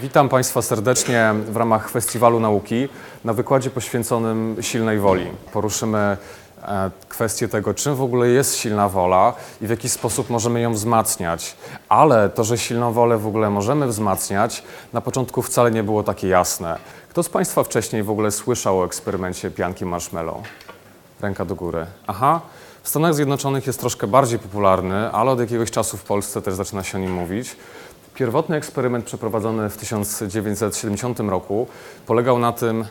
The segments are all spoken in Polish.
Witam Państwa serdecznie w ramach Festiwalu Nauki na wykładzie poświęconym silnej woli. Poruszymy e, kwestię tego, czym w ogóle jest silna wola i w jaki sposób możemy ją wzmacniać. Ale to, że silną wolę w ogóle możemy wzmacniać, na początku wcale nie było takie jasne. Kto z Państwa wcześniej w ogóle słyszał o eksperymencie pianki marshmallow? Ręka do góry. Aha. W Stanach Zjednoczonych jest troszkę bardziej popularny, ale od jakiegoś czasu w Polsce też zaczyna się o nim mówić. Pierwotny eksperyment przeprowadzony w 1970 roku polegał na tym,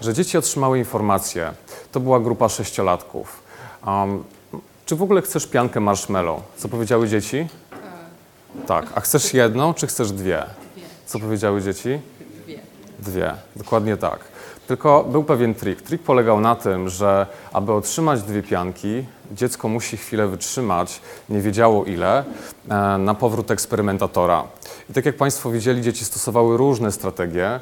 że dzieci otrzymały informację. To była grupa sześciolatków. Um, czy w ogóle chcesz piankę marshmallow? Co powiedziały dzieci? Tak. A chcesz jedną, czy chcesz dwie? Co powiedziały dzieci? Dwie, dokładnie tak. Tylko był pewien trik. Trik polegał na tym, że aby otrzymać dwie pianki, dziecko musi chwilę wytrzymać, nie wiedziało ile, e, na powrót eksperymentatora. I tak jak Państwo widzieli, dzieci stosowały różne strategie,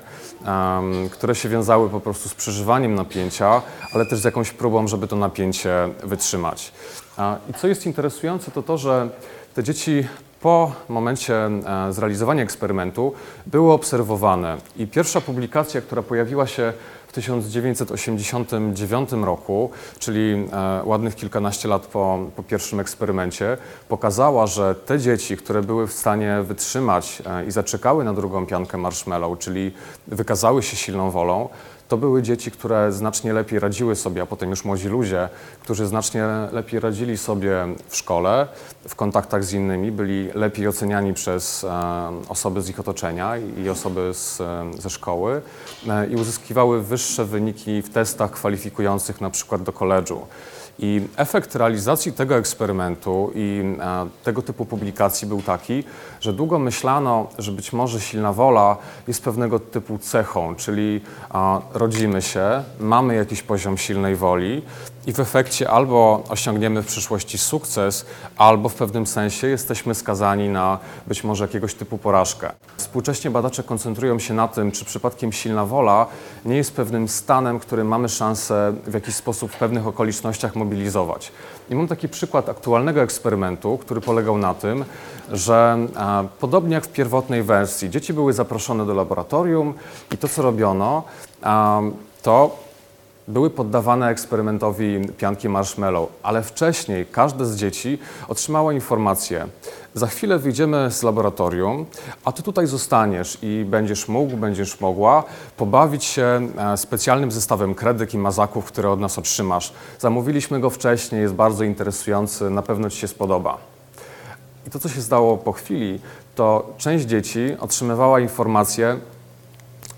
które się wiązały po prostu z przeżywaniem napięcia, ale też z jakąś próbą, żeby to napięcie wytrzymać. A, I co jest interesujące, to to, że te dzieci po momencie e, zrealizowania eksperymentu były obserwowane i pierwsza publikacja, która pojawiła się w 1989 roku, czyli e, ładnych kilkanaście lat po, po pierwszym eksperymencie, pokazała, że te dzieci, które były w stanie wytrzymać e, i zaczekały na drugą piankę marshmallow, czyli wykazały się silną wolą, to były dzieci, które znacznie lepiej radziły sobie, a potem już młodzi ludzie, którzy znacznie lepiej radzili sobie w szkole, w kontaktach z innymi, byli lepiej oceniani przez e, osoby z ich otoczenia i osoby z, e, ze szkoły e, i uzyskiwały wyższe wyniki w testach kwalifikujących na przykład do koledżu. I efekt realizacji tego eksperymentu i tego typu publikacji był taki, że długo myślano, że być może silna wola jest pewnego typu cechą, czyli e, rodzimy się, mamy jakiś poziom silnej woli i w efekcie albo osiągniemy w przyszłości sukces, albo w pewnym sensie jesteśmy skazani na być może jakiegoś typu porażkę. Współcześnie badacze koncentrują się na tym, czy przypadkiem silna wola nie jest pewnym stanem, który mamy szansę w jakiś sposób w pewnych okolicznościach mobilizować. I mam taki przykład aktualnego eksperymentu, który polegał na tym, że e, podobnie jak w pierwotnej wersji, dzieci były zaproszone do laboratorium i to, co robiono, e, to były poddawane eksperymentowi pianki marshmallow, ale wcześniej każde z dzieci otrzymało informację: Za chwilę wyjdziemy z laboratorium, a ty tutaj zostaniesz i będziesz mógł, będziesz mogła pobawić się e, specjalnym zestawem kredek i mazaków, które od nas otrzymasz. Zamówiliśmy go wcześniej, jest bardzo interesujący, na pewno ci się spodoba. I to, co się zdało po chwili, to część dzieci otrzymywała informację,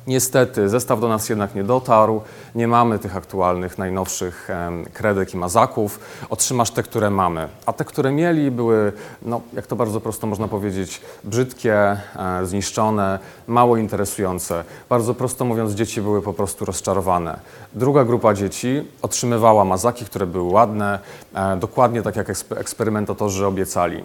Niestety, zestaw do nas jednak nie dotarł. Nie mamy tych aktualnych, najnowszych kredek i mazaków. Otrzymasz te, które mamy. A te, które mieli, były, no, jak to bardzo prosto można powiedzieć, brzydkie, e, zniszczone, mało interesujące. Bardzo prosto mówiąc, dzieci były po prostu rozczarowane. Druga grupa dzieci otrzymywała mazaki, które były ładne, e, dokładnie tak jak ekspe- eksperymentatorzy obiecali.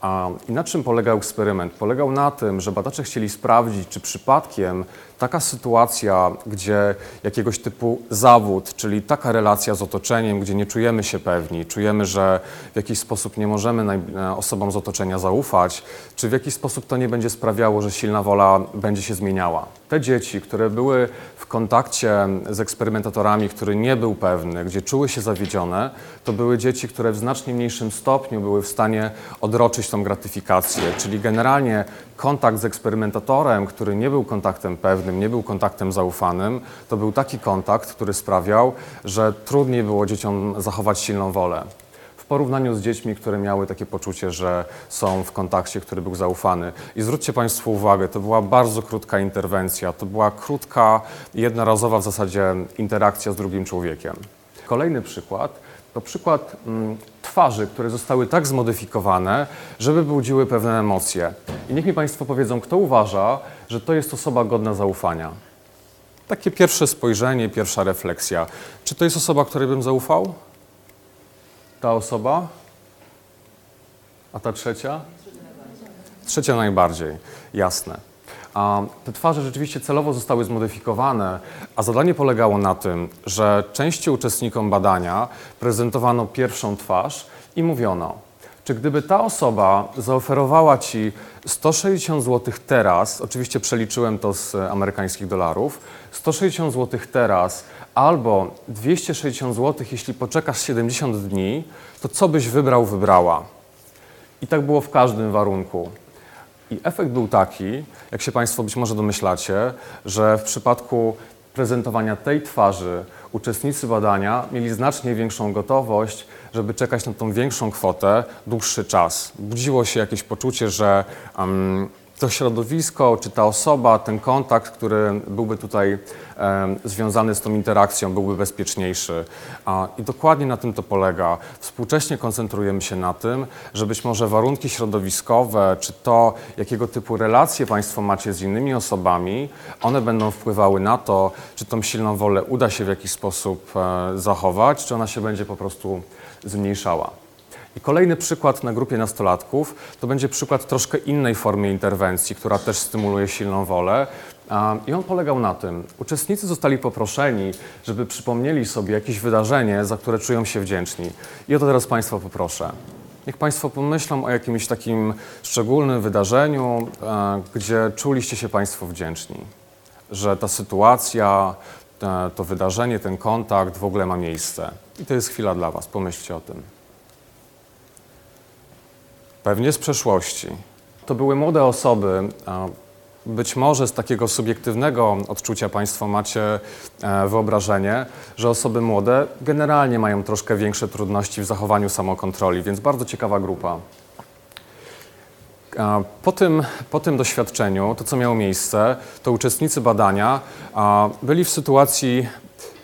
A, I na czym polegał eksperyment? Polegał na tym, że badacze chcieli sprawdzić, czy przypadkiem taka sytuacja, gdzie jakiegoś typu zawód, czyli taka relacja z otoczeniem, gdzie nie czujemy się pewni, czujemy, że w jakiś sposób nie możemy osobom z otoczenia zaufać, czy w jakiś sposób to nie będzie sprawiało, że silna wola będzie się zmieniała. Te dzieci, które były w kontakcie z eksperymentatorami, który nie był pewny, gdzie czuły się zawiedzione, to były dzieci, które w znacznie mniejszym stopniu były w stanie odroczyć tą gratyfikację, czyli generalnie kontakt z eksperymentatorem, który nie był kontaktem pewnym, nie był kontaktem zaufanym, to był taki kontakt, który sprawiał, że trudniej było dzieciom zachować silną wolę. W porównaniu z dziećmi, które miały takie poczucie, że są w kontakcie, który był zaufany. I zwróćcie Państwo uwagę, to była bardzo krótka interwencja, to była krótka, jednorazowa w zasadzie interakcja z drugim człowiekiem. Kolejny przykład to przykład mm, twarzy, które zostały tak zmodyfikowane, żeby budziły pewne emocje. I niech mi Państwo powiedzą, kto uważa, że to jest osoba godna zaufania. Takie pierwsze spojrzenie, pierwsza refleksja. Czy to jest osoba, której bym zaufał? Ta osoba? A ta trzecia? Trzecia najbardziej, jasne. A te twarze rzeczywiście celowo zostały zmodyfikowane, a zadanie polegało na tym, że części uczestnikom badania prezentowano pierwszą twarz i mówiono: Czy gdyby ta osoba zaoferowała Ci 160 zł teraz, oczywiście przeliczyłem to z amerykańskich dolarów, 160 zł teraz albo 260 zł, jeśli poczekasz 70 dni, to co byś wybrał, wybrała? I tak było w każdym warunku. I efekt był taki, jak się Państwo być może domyślacie, że w przypadku prezentowania tej twarzy uczestnicy badania mieli znacznie większą gotowość, żeby czekać na tą większą kwotę dłuższy czas. Budziło się jakieś poczucie, że um, to środowisko, czy ta osoba, ten kontakt, który byłby tutaj związany z tą interakcją, byłby bezpieczniejszy. I dokładnie na tym to polega. Współcześnie koncentrujemy się na tym, że być może warunki środowiskowe, czy to, jakiego typu relacje Państwo macie z innymi osobami, one będą wpływały na to, czy tą silną wolę uda się w jakiś sposób e, zachować, czy ona się będzie po prostu zmniejszała. I kolejny przykład na grupie nastolatków to będzie przykład troszkę innej formy interwencji, która też stymuluje silną wolę. I on polegał na tym, uczestnicy zostali poproszeni, żeby przypomnieli sobie jakieś wydarzenie, za które czują się wdzięczni. I o to teraz Państwa poproszę. Niech Państwo pomyślą o jakimś takim szczególnym wydarzeniu, gdzie czuliście się Państwo wdzięczni, że ta sytuacja, to wydarzenie, ten kontakt w ogóle ma miejsce. I to jest chwila dla Was. Pomyślcie o tym pewnie z przeszłości. To były młode osoby. Być może z takiego subiektywnego odczucia Państwo macie e, wyobrażenie, że osoby młode generalnie mają troszkę większe trudności w zachowaniu samokontroli, więc bardzo ciekawa grupa. Po tym, po tym doświadczeniu, to co miało miejsce, to uczestnicy badania byli w sytuacji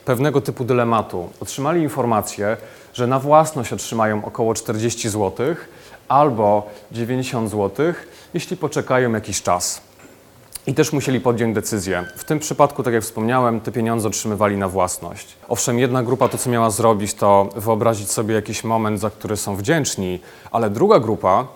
pewnego typu dylematu. Otrzymali informację, że na własność otrzymają około 40 złotych, albo 90 zł, jeśli poczekają jakiś czas. I też musieli podjąć decyzję. W tym przypadku, tak jak wspomniałem, te pieniądze otrzymywali na własność. Owszem, jedna grupa to, co miała zrobić, to wyobrazić sobie jakiś moment, za który są wdzięczni, ale druga grupa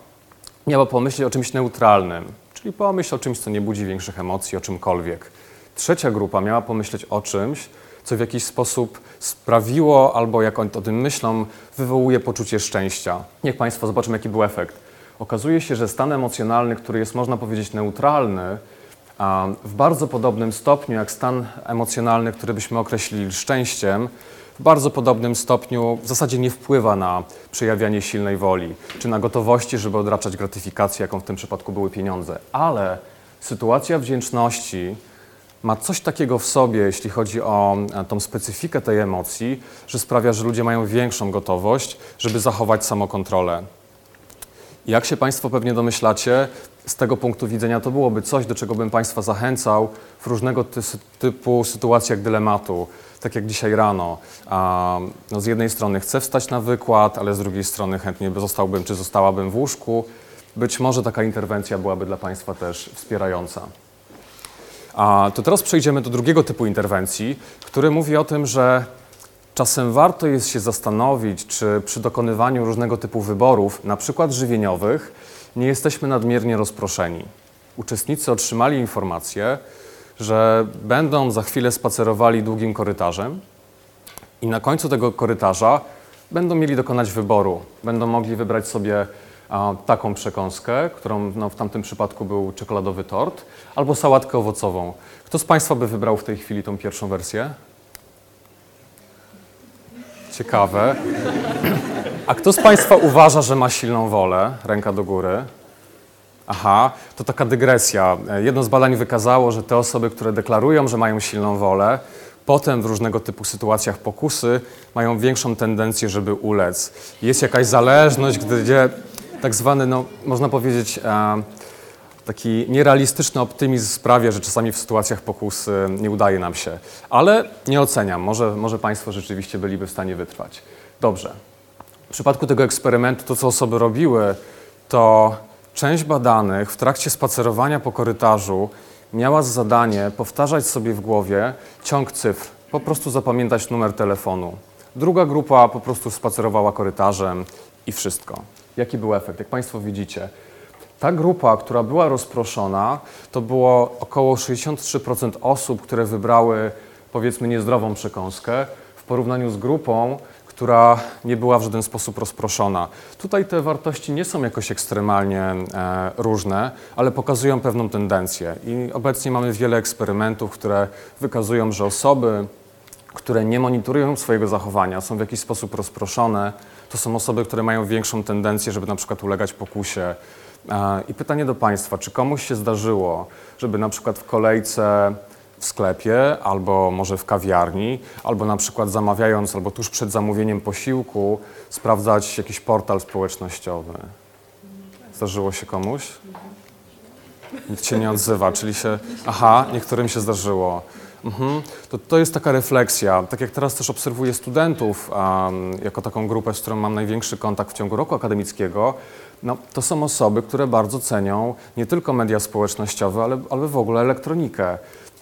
miała pomyśleć o czymś neutralnym, czyli pomyśl o czymś, co nie budzi większych emocji, o czymkolwiek. Trzecia grupa miała pomyśleć o czymś, co w jakiś sposób sprawiło, albo jak oni o tym myślą, wywołuje poczucie szczęścia. Niech Państwo zobaczą, jaki był efekt. Okazuje się, że stan emocjonalny, który jest, można powiedzieć, neutralny, w bardzo podobnym stopniu jak stan emocjonalny, który byśmy określili szczęściem, w bardzo podobnym stopniu w zasadzie nie wpływa na przejawianie silnej woli, czy na gotowości, żeby odraczać gratyfikację, jaką w tym przypadku były pieniądze. Ale sytuacja wdzięczności, ma coś takiego w sobie, jeśli chodzi o e, tą specyfikę tej emocji, że sprawia, że ludzie mają większą gotowość, żeby zachować samokontrolę. Jak się Państwo pewnie domyślacie, z tego punktu widzenia to byłoby coś, do czego bym Państwa zachęcał w różnego typu sytuacjach dylematu, tak jak dzisiaj rano. No z jednej strony chcę wstać na wykład, ale z drugiej strony chętnie zostałbym czy zostałabym w łóżku. Być może taka interwencja byłaby dla Państwa też wspierająca. A to teraz przejdziemy do drugiego typu interwencji, który mówi o tym, że czasem warto jest się zastanowić, czy przy dokonywaniu różnego typu wyborów, na przykład żywieniowych, nie jesteśmy nadmiernie rozproszeni. Uczestnicy otrzymali informację, że będą za chwilę spacerowali długim korytarzem i na końcu tego korytarza będą mieli dokonać wyboru. Będą mogli wybrać sobie taką przekąskę, którą no, w tamtym przypadku był czekoladowy tort, albo sałatkę owocową. Kto z Państwa by wybrał w tej chwili tą pierwszą wersję? Ciekawe. A kto z Państwa uważa, że ma silną wolę? Ręka do góry. Aha, to taka dygresja. Jedno z badań wykazało, że te osoby, które deklarują, że mają silną wolę, potem w różnego typu sytuacjach pokusy mają większą tendencję, żeby ulec. Jest jakaś zależność, gdzie tak zwany, no, można powiedzieć, e, taki nierealistyczny optymizm sprawia, że czasami w sytuacjach pokus nie udaje nam się. Ale nie oceniam, może, może Państwo rzeczywiście byliby w stanie wytrwać. Dobrze. W przypadku tego eksperymentu to, co osoby robiły, to część badanych w trakcie spacerowania po korytarzu miała za zadanie powtarzać sobie w głowie ciąg cyfr, po prostu zapamiętać numer telefonu. Druga grupa po prostu spacerowała korytarzem i wszystko. Jaki był efekt? Jak Państwo widzicie, ta grupa, która była rozproszona, to było około 63% osób, które wybrały powiedzmy niezdrową przekąskę, w porównaniu z grupą, która nie była w żaden sposób rozproszona. Tutaj te wartości nie są jakoś ekstremalnie e, różne, ale pokazują pewną tendencję. I obecnie mamy wiele eksperymentów, które wykazują, że osoby, które nie monitorują swojego zachowania, są w jakiś sposób rozproszone, to są osoby, które mają większą tendencję, żeby na przykład ulegać pokusie. I pytanie do Państwa, czy komuś się zdarzyło, żeby na przykład w kolejce w sklepie, albo może w kawiarni, albo na przykład zamawiając, albo tuż przed zamówieniem posiłku, sprawdzać jakiś portal społecznościowy? Zdarzyło się komuś? Nikt się nie odzywa, czyli się. Aha, niektórym się zdarzyło. Mhm. To, to jest taka refleksja. Tak jak teraz też obserwuję studentów um, jako taką grupę, z którą mam największy kontakt w ciągu roku akademickiego, no, to są osoby, które bardzo cenią nie tylko media społecznościowe, ale, ale w ogóle elektronikę.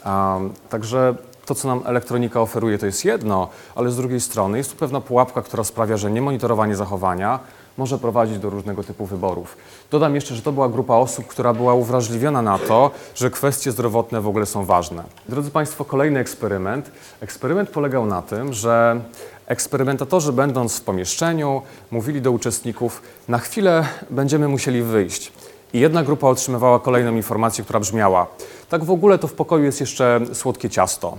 Um, także to, co nam elektronika oferuje, to jest jedno, ale z drugiej strony jest tu pewna pułapka, która sprawia, że niemonitorowanie zachowania może prowadzić do różnego typu wyborów. Dodam jeszcze, że to była grupa osób, która była uwrażliwiona na to, że kwestie zdrowotne w ogóle są ważne. Drodzy Państwo, kolejny eksperyment. Eksperyment polegał na tym, że eksperymentatorzy, będąc w pomieszczeniu, mówili do uczestników: Na chwilę będziemy musieli wyjść. I jedna grupa otrzymywała kolejną informację, która brzmiała: Tak w ogóle to w pokoju jest jeszcze słodkie ciasto.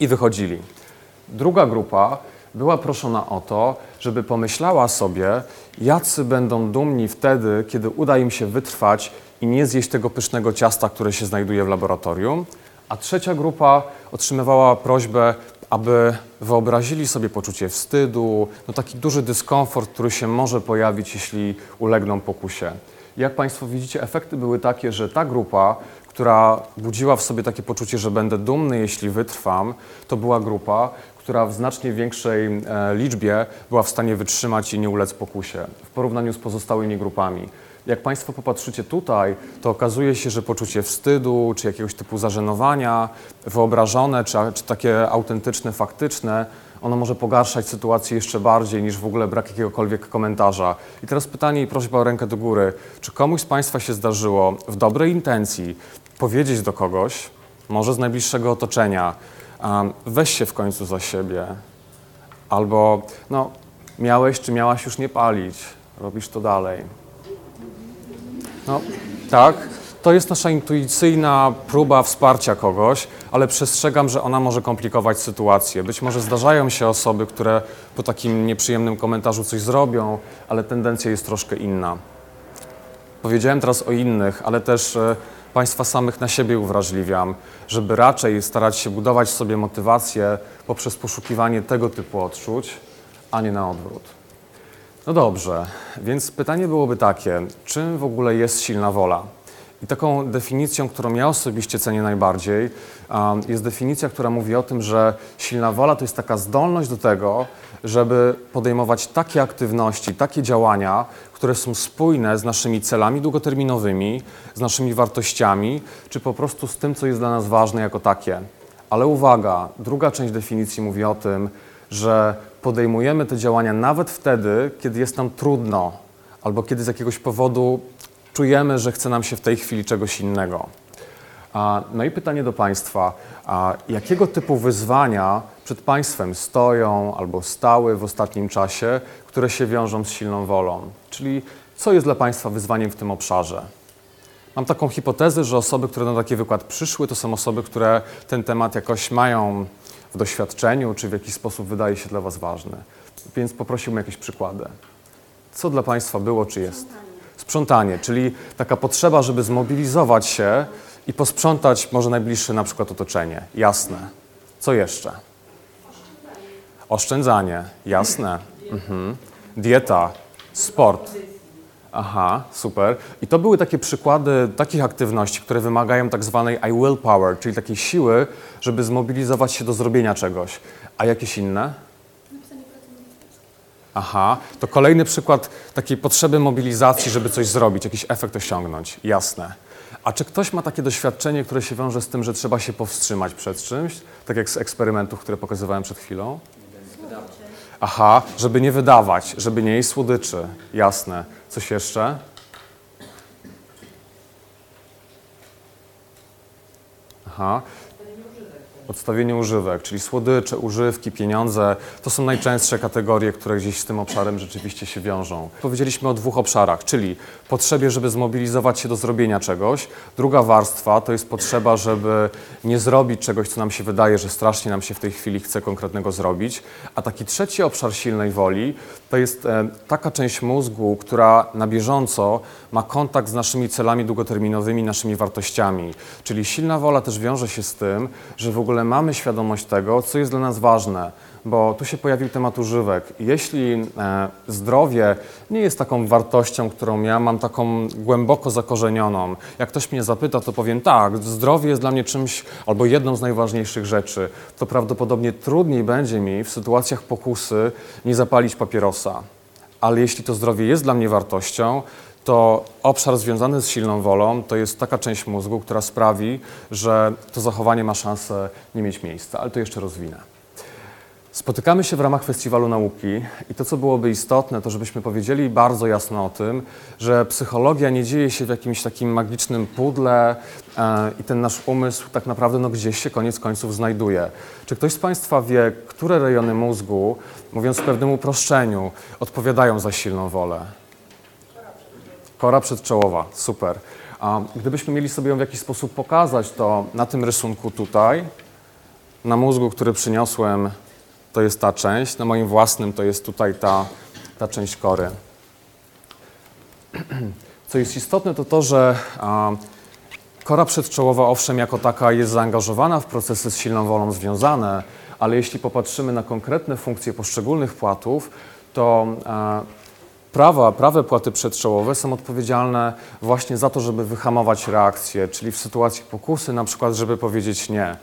I wychodzili. Druga grupa była proszona o to, żeby pomyślała sobie, jacy będą dumni wtedy, kiedy uda im się wytrwać i nie zjeść tego pysznego ciasta, które się znajduje w laboratorium. A trzecia grupa otrzymywała prośbę, aby wyobrazili sobie poczucie wstydu, no taki duży dyskomfort, który się może pojawić, jeśli ulegną pokusie. Jak Państwo widzicie, efekty były takie, że ta grupa, która budziła w sobie takie poczucie, że będę dumny, jeśli wytrwam, to była grupa, która w znacznie większej e, liczbie była w stanie wytrzymać i nie ulec pokusie w porównaniu z pozostałymi grupami. Jak Państwo popatrzycie tutaj, to okazuje się, że poczucie wstydu, czy jakiegoś typu zażenowania, wyobrażone, czy, czy takie autentyczne, faktyczne, ono może pogarszać sytuację jeszcze bardziej niż w ogóle brak jakiegokolwiek komentarza. I teraz pytanie i prośba o rękę do góry. Czy komuś z Państwa się zdarzyło w dobrej intencji powiedzieć do kogoś, może z najbliższego otoczenia, weź się w końcu za siebie, albo no, miałeś czy miałaś już nie palić, robisz to dalej. No, tak. To jest nasza intuicyjna próba wsparcia kogoś, ale przestrzegam, że ona może komplikować sytuację. Być może zdarzają się osoby, które po takim nieprzyjemnym komentarzu coś zrobią, ale tendencja jest troszkę inna. Powiedziałem teraz o innych, ale też e, Państwa samych na siebie uwrażliwiam, żeby raczej starać się budować sobie motywację poprzez poszukiwanie tego typu odczuć, a nie na odwrót. No dobrze, więc pytanie byłoby takie, czym w ogóle jest silna wola? I taką definicją, którą ja osobiście cenię najbardziej, um, jest definicja, która mówi o tym, że silna wola to jest taka zdolność do tego, żeby podejmować takie aktywności, takie działania, które są spójne z naszymi celami długoterminowymi, z naszymi wartościami, czy po prostu z tym, co jest dla nas ważne jako takie. Ale uwaga, druga część definicji mówi o tym, że podejmujemy te działania nawet wtedy, kiedy jest nam trudno, albo kiedy z jakiegoś powodu czujemy, że chce nam się w tej chwili czegoś innego. No i pytanie do Państwa, jakiego typu wyzwania przed Państwem stoją albo stały w ostatnim czasie, które się wiążą z silną wolą? Czyli co jest dla Państwa wyzwaniem w tym obszarze? Mam taką hipotezę, że osoby, które na taki wykład przyszły, to są osoby, które ten temat jakoś mają w doświadczeniu, czy w jakiś sposób wydaje się dla Was ważny. Więc poprosiłbym jakieś przykłady. Co dla Państwa było, czy jest? Sprzątanie, czyli taka potrzeba, żeby zmobilizować się i posprzątać może najbliższe na przykład otoczenie. Jasne. Co jeszcze? Oszczędzanie. Jasne. Mhm. Dieta, sport. Aha, super. I to były takie przykłady takich aktywności, które wymagają tak zwanej I will power, czyli takiej siły, żeby zmobilizować się do zrobienia czegoś. A jakieś inne? Aha, to kolejny przykład takiej potrzeby mobilizacji, żeby coś zrobić, jakiś efekt osiągnąć. Jasne. A czy ktoś ma takie doświadczenie, które się wiąże z tym, że trzeba się powstrzymać przed czymś, tak jak z eksperymentów, które pokazywałem przed chwilą? Aha, żeby nie wydawać, żeby nie jeść słodyczy. Jasne. Coś jeszcze? Aha. Odstawienie używek, czyli słodycze, używki, pieniądze, to są najczęstsze kategorie, które gdzieś z tym obszarem rzeczywiście się wiążą. Powiedzieliśmy o dwóch obszarach, czyli potrzebie, żeby zmobilizować się do zrobienia czegoś. Druga warstwa to jest potrzeba, żeby nie zrobić czegoś, co nam się wydaje, że strasznie nam się w tej chwili chce konkretnego zrobić. A taki trzeci obszar silnej woli to jest e, taka część mózgu, która na bieżąco ma kontakt z naszymi celami długoterminowymi, naszymi wartościami. Czyli silna wola też wiąże się z tym, że w ogóle mamy świadomość tego, co jest dla nas ważne. Bo tu się pojawił temat używek. Jeśli e, zdrowie nie jest taką wartością, którą ja mam taką głęboko zakorzenioną, jak ktoś mnie zapyta, to powiem tak, zdrowie jest dla mnie czymś albo jedną z najważniejszych rzeczy, to prawdopodobnie trudniej będzie mi w sytuacjach pokusy nie zapalić papierosa. Ale jeśli to zdrowie jest dla mnie wartością, to obszar związany z silną wolą to jest taka część mózgu, która sprawi, że to zachowanie ma szansę nie mieć miejsca. Ale to jeszcze rozwinę. Spotykamy się w ramach Festiwalu Nauki i to, co byłoby istotne, to żebyśmy powiedzieli bardzo jasno o tym, że psychologia nie dzieje się w jakimś takim magicznym pudle e, i ten nasz umysł tak naprawdę no, gdzieś się koniec końców znajduje. Czy ktoś z Państwa wie, które rejony mózgu, mówiąc w pewnym uproszczeniu, odpowiadają za silną wolę? Kora przedczołowa, super. A gdybyśmy mieli sobie ją w jakiś sposób pokazać, to na tym rysunku tutaj, na mózgu, który przyniosłem, to jest ta część, na moim własnym to jest tutaj ta, ta część kory. Co jest istotne, to to, że kora przedczołowa, owszem, jako taka jest zaangażowana w procesy z silną wolą związane, ale jeśli popatrzymy na konkretne funkcje poszczególnych płatów, to prawa, prawe płaty przedczołowe są odpowiedzialne właśnie za to, żeby wyhamować reakcję, czyli w sytuacji pokusy na przykład, żeby powiedzieć nie.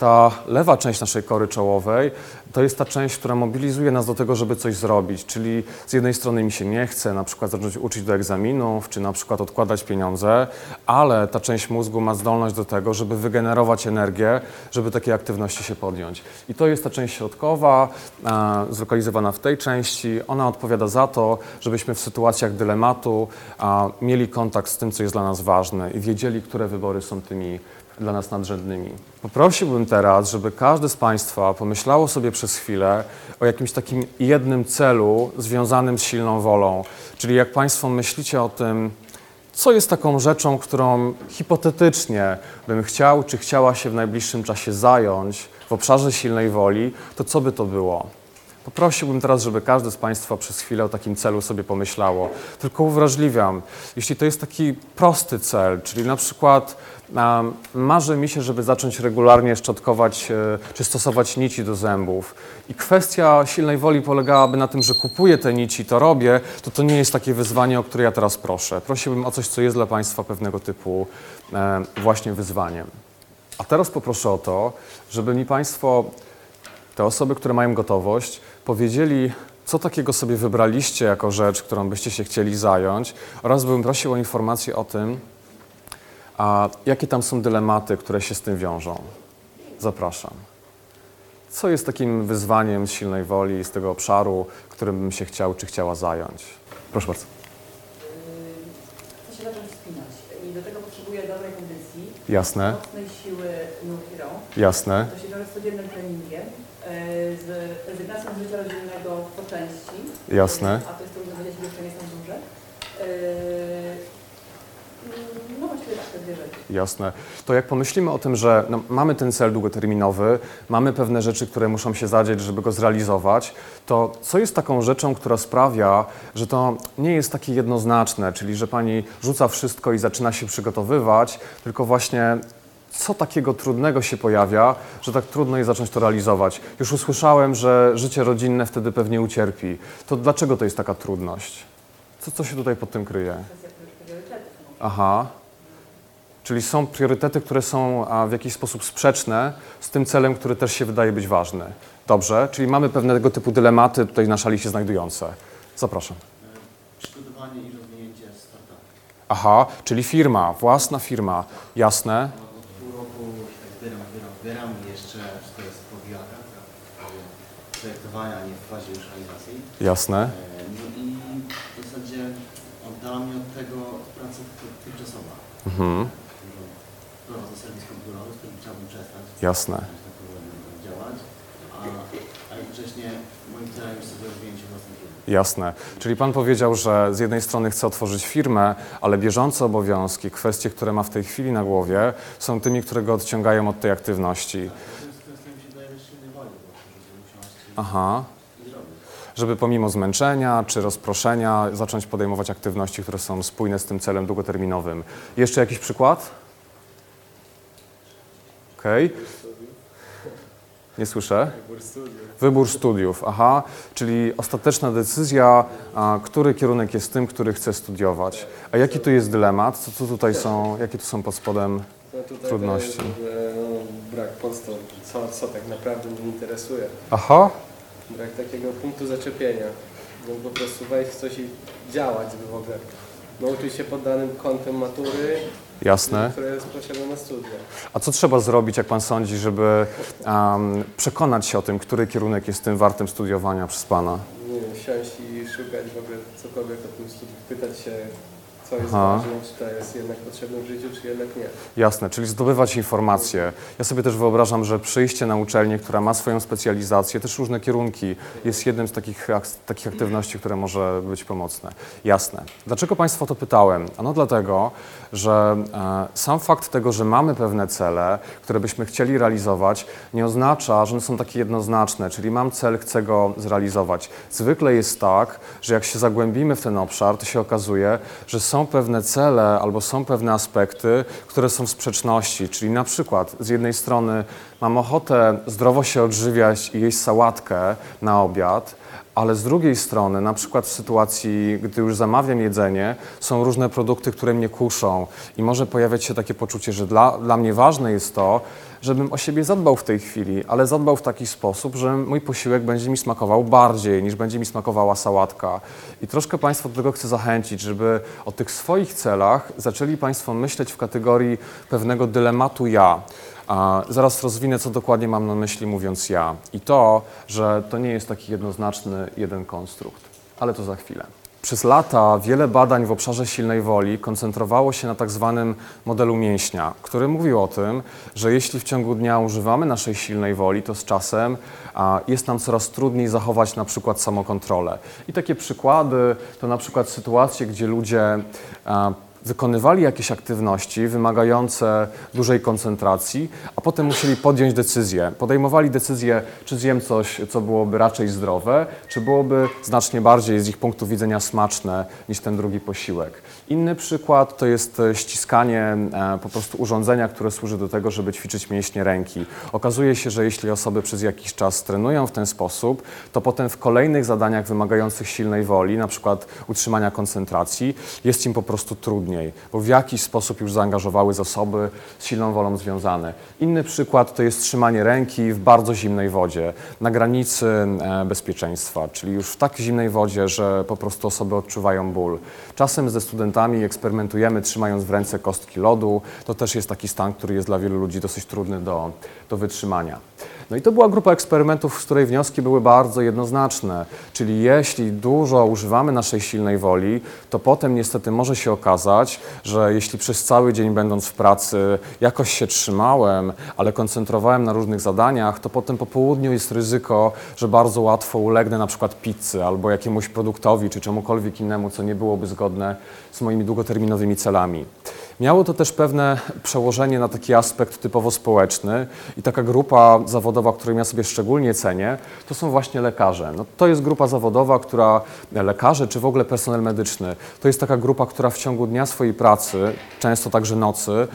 Ta lewa część naszej kory czołowej to jest ta część, która mobilizuje nas do tego, żeby coś zrobić. Czyli z jednej strony mi się nie chce na przykład zacząć uczyć do egzaminów, czy na przykład odkładać pieniądze, ale ta część mózgu ma zdolność do tego, żeby wygenerować energię, żeby takie aktywności się podjąć. I to jest ta część środkowa, e, zlokalizowana w tej części. Ona odpowiada za to, żebyśmy w sytuacjach dylematu e, mieli kontakt z tym, co jest dla nas ważne i wiedzieli, które wybory są tymi dla nas nadrzędnymi. Poprosiłbym teraz, żeby każdy z Państwa pomyślało sobie przez chwilę o jakimś takim jednym celu związanym z silną wolą. Czyli jak Państwo myślicie o tym, co jest taką rzeczą, którą hipotetycznie bym chciał czy chciała się w najbliższym czasie zająć w obszarze silnej woli, to co by to było? Poprosiłbym teraz, żeby każdy z Państwa przez chwilę o takim celu sobie pomyślało. Tylko uwrażliwiam, jeśli to jest taki prosty cel, czyli na przykład marzy mi się, żeby zacząć regularnie szczotkować e, czy stosować nici do zębów i kwestia silnej woli polegałaby na tym, że kupuję te nici, to robię, to to nie jest takie wyzwanie, o które ja teraz proszę. Prosiłbym o coś, co jest dla Państwa pewnego typu e, właśnie wyzwaniem. A teraz poproszę o to, żeby mi Państwo te osoby, które mają gotowość, powiedzieli, co takiego sobie wybraliście jako rzecz, którą byście się chcieli zająć, oraz bym prosił o informację o tym, a jakie tam są dylematy, które się z tym wiążą. Zapraszam. Co jest takim wyzwaniem z silnej woli, z tego obszaru, którym bym się chciał czy chciała zająć? Proszę bardzo. Chcę się zacząć wspinać i do tego potrzebuję dobrej kondycji, Jasne, mocnej siły nóg i rąk. jasne, To się wiąże z codziennym treningiem, e, z rezygnacją z życia rodzinnego po części. Jasne. A to jest trudno wiedzieć, bo jeszcze nie są duże. E, No właściwie tak, te dwie rzeczy. Jasne. To jak pomyślimy o tym, że no, mamy ten cel długoterminowy, mamy pewne rzeczy, które muszą się zadzieć, żeby go zrealizować, to co jest taką rzeczą, która sprawia, że to nie jest takie jednoznaczne, czyli że pani rzuca wszystko i zaczyna się przygotowywać, tylko właśnie co takiego trudnego się pojawia, że tak trudno jest zacząć to realizować? Już usłyszałem, że życie rodzinne wtedy pewnie ucierpi. To dlaczego to jest taka trudność? Co, co się tutaj pod tym kryje? No. Aha. Czyli są priorytety, które są w jakiś sposób sprzeczne z tym celem, który też się wydaje być ważny. Dobrze, czyli mamy pewnego typu dylematy tutaj na szali się znajdujące. Zapraszam. Przygotowanie i rozwinięcie startupu. Aha, czyli firma, własna firma. Jasne, Od pół roku zbieram, zbieram, zbieram jeszcze wszystko jest w powijakach, tak, projektowania, a nie w fazie już realizacji. jasne, E, No i w zasadzie oddala mnie od tego praca ty- tymczasowa. mhm. Dużo prowadzę serwis komputerowy, z którym chciałbym przestać. Jasne. tak działać, a, a jednocześnie moim celem jest sobie rozwinięcie własnej firmy. Jasne. Czyli pan powiedział, że z jednej strony chce otworzyć firmę, ale bieżące obowiązki, kwestie, które ma w tej chwili na głowie, są tymi, które go odciągają od tej aktywności. Natomiast kwestią się daje też silnej woli, Aha. Żeby pomimo zmęczenia czy rozproszenia zacząć podejmować aktywności, które są spójne z tym celem długoterminowym. Jeszcze jakiś przykład? Okej. Nie słyszę. Wybór studiów, aha, czyli ostateczna decyzja, który kierunek jest tym, który chce studiować. A jaki tu jest dylemat? Co, co tutaj są, jakie tu są pod spodem? No Trudności. To jest, no, brak podstaw, co, co tak naprawdę mnie interesuje. Aha, Brak takiego punktu zaczepienia. No, po prostu wejść w coś i działać, w ogóle nauczyć się pod danym kątem matury, jasne. które jest potrzebne na studia. A co trzeba zrobić, jak pan sądzi, żeby przekonać się o tym, który kierunek jest tym wartym studiowania przez pana? Nie wiem, siąść i szukać w ogóle cokolwiek o tym studiu, pytać się, co jest Aha. ważne, czy to jest jednak potrzebne w życiu, czy jednak nie. Jasne, czyli zdobywać informacje. Ja sobie też wyobrażam, że przyjście na uczelnię, która ma swoją specjalizację, też różne kierunki, jest jednym z takich, ak- takich aktywności, które może być pomocne. Jasne. Dlaczego Państwa to pytałem? Ano dlatego, że e, sam fakt tego, że mamy pewne cele, które byśmy chcieli realizować, nie oznacza, że one są takie jednoznaczne, czyli mam cel, chcę go zrealizować. Zwykle jest tak, że jak się zagłębimy w ten obszar, to się okazuje, że są pewne cele albo są pewne aspekty, które są w sprzeczności. Czyli na przykład z jednej strony mam ochotę zdrowo się odżywiać i jeść sałatkę na obiad, ale z drugiej strony, na przykład w sytuacji, gdy już zamawiam jedzenie, są różne produkty, które mnie kuszą i może pojawiać się takie poczucie, że dla, dla mnie ważne jest to, żebym o siebie zadbał w tej chwili, ale zadbał w taki sposób, że mój posiłek będzie mi smakował bardziej niż będzie mi smakowała sałatka. I troszkę Państwa do tego chcę zachęcić, żeby o tych swoich celach zaczęli Państwo myśleć w kategorii pewnego dylematu ja. A zaraz rozwinę, co dokładnie mam na myśli, mówiąc ja. I to, że to nie jest taki jednoznaczny jeden konstrukt, ale to za chwilę. Przez lata wiele badań w obszarze silnej woli koncentrowało się na tak zwanym modelu mięśnia, który mówił o tym, że jeśli w ciągu dnia używamy naszej silnej woli, to z czasem jest nam coraz trudniej zachować na przykład samokontrolę. I takie przykłady to na przykład sytuacje, gdzie ludzie wykonywali jakieś aktywności wymagające dużej koncentracji, a potem musieli podjąć decyzję. Podejmowali decyzję, czy zjem coś, co byłoby raczej zdrowe, czy byłoby znacznie bardziej z ich punktu widzenia smaczne niż ten drugi posiłek. Inny przykład to jest e, ściskanie e, po prostu urządzenia, które służy do tego, żeby ćwiczyć mięśnie ręki. Okazuje się, że jeśli osoby przez jakiś czas trenują w ten sposób, to potem w kolejnych zadaniach wymagających silnej woli, na przykład utrzymania koncentracji, jest im po prostu trudniej, bo w jakiś sposób już zaangażowały zasoby z silną wolą związane. Inny przykład to jest trzymanie ręki w bardzo zimnej wodzie, na granicy e, bezpieczeństwa, czyli już w tak zimnej wodzie, że po prostu osoby odczuwają ból. Czasem ze studentami eksperymentujemy trzymając w ręce kostki lodu. To też jest taki stan, który jest dla wielu ludzi dosyć trudny do, do wytrzymania. No i to była grupa eksperymentów, z której wnioski były bardzo jednoznaczne. Czyli jeśli dużo używamy naszej silnej woli, to potem niestety może się okazać, że jeśli przez cały dzień będąc w pracy jakoś się trzymałem, ale koncentrowałem na różnych zadaniach, to potem po południu jest ryzyko, że bardzo łatwo ulegnę na przykład pizzy albo jakiemuś produktowi czy czemukolwiek innemu, co nie byłoby zgodne z moimi długoterminowymi celami. Miało to też pewne przełożenie na taki aspekt typowo społeczny i taka grupa zawodowa, którą ja sobie szczególnie cenię, to są właśnie lekarze. No, to jest grupa zawodowa, która, lekarze czy w ogóle personel medyczny, to jest taka grupa, która w ciągu dnia swojej pracy, często także nocy,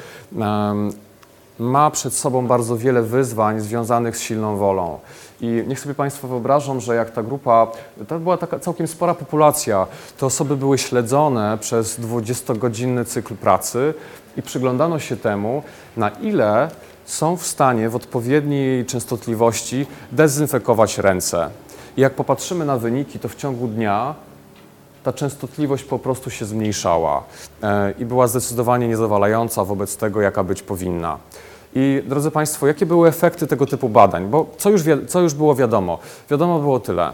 ma przed sobą bardzo wiele wyzwań związanych z silną wolą. I niech sobie Państwo wyobrażą, że jak ta grupa, to była taka całkiem spora populacja, te osoby były śledzone przez 20-godzinny cykl pracy i przyglądano się temu, na ile są w stanie w odpowiedniej częstotliwości dezynfekować ręce. I jak popatrzymy na wyniki, to w ciągu dnia ta częstotliwość po prostu się zmniejszała e, i była zdecydowanie niezawalająca wobec tego, jaka być powinna. I drodzy Państwo, jakie były efekty tego typu badań? Bo co już, co już było wiadomo? Wiadomo było tyle.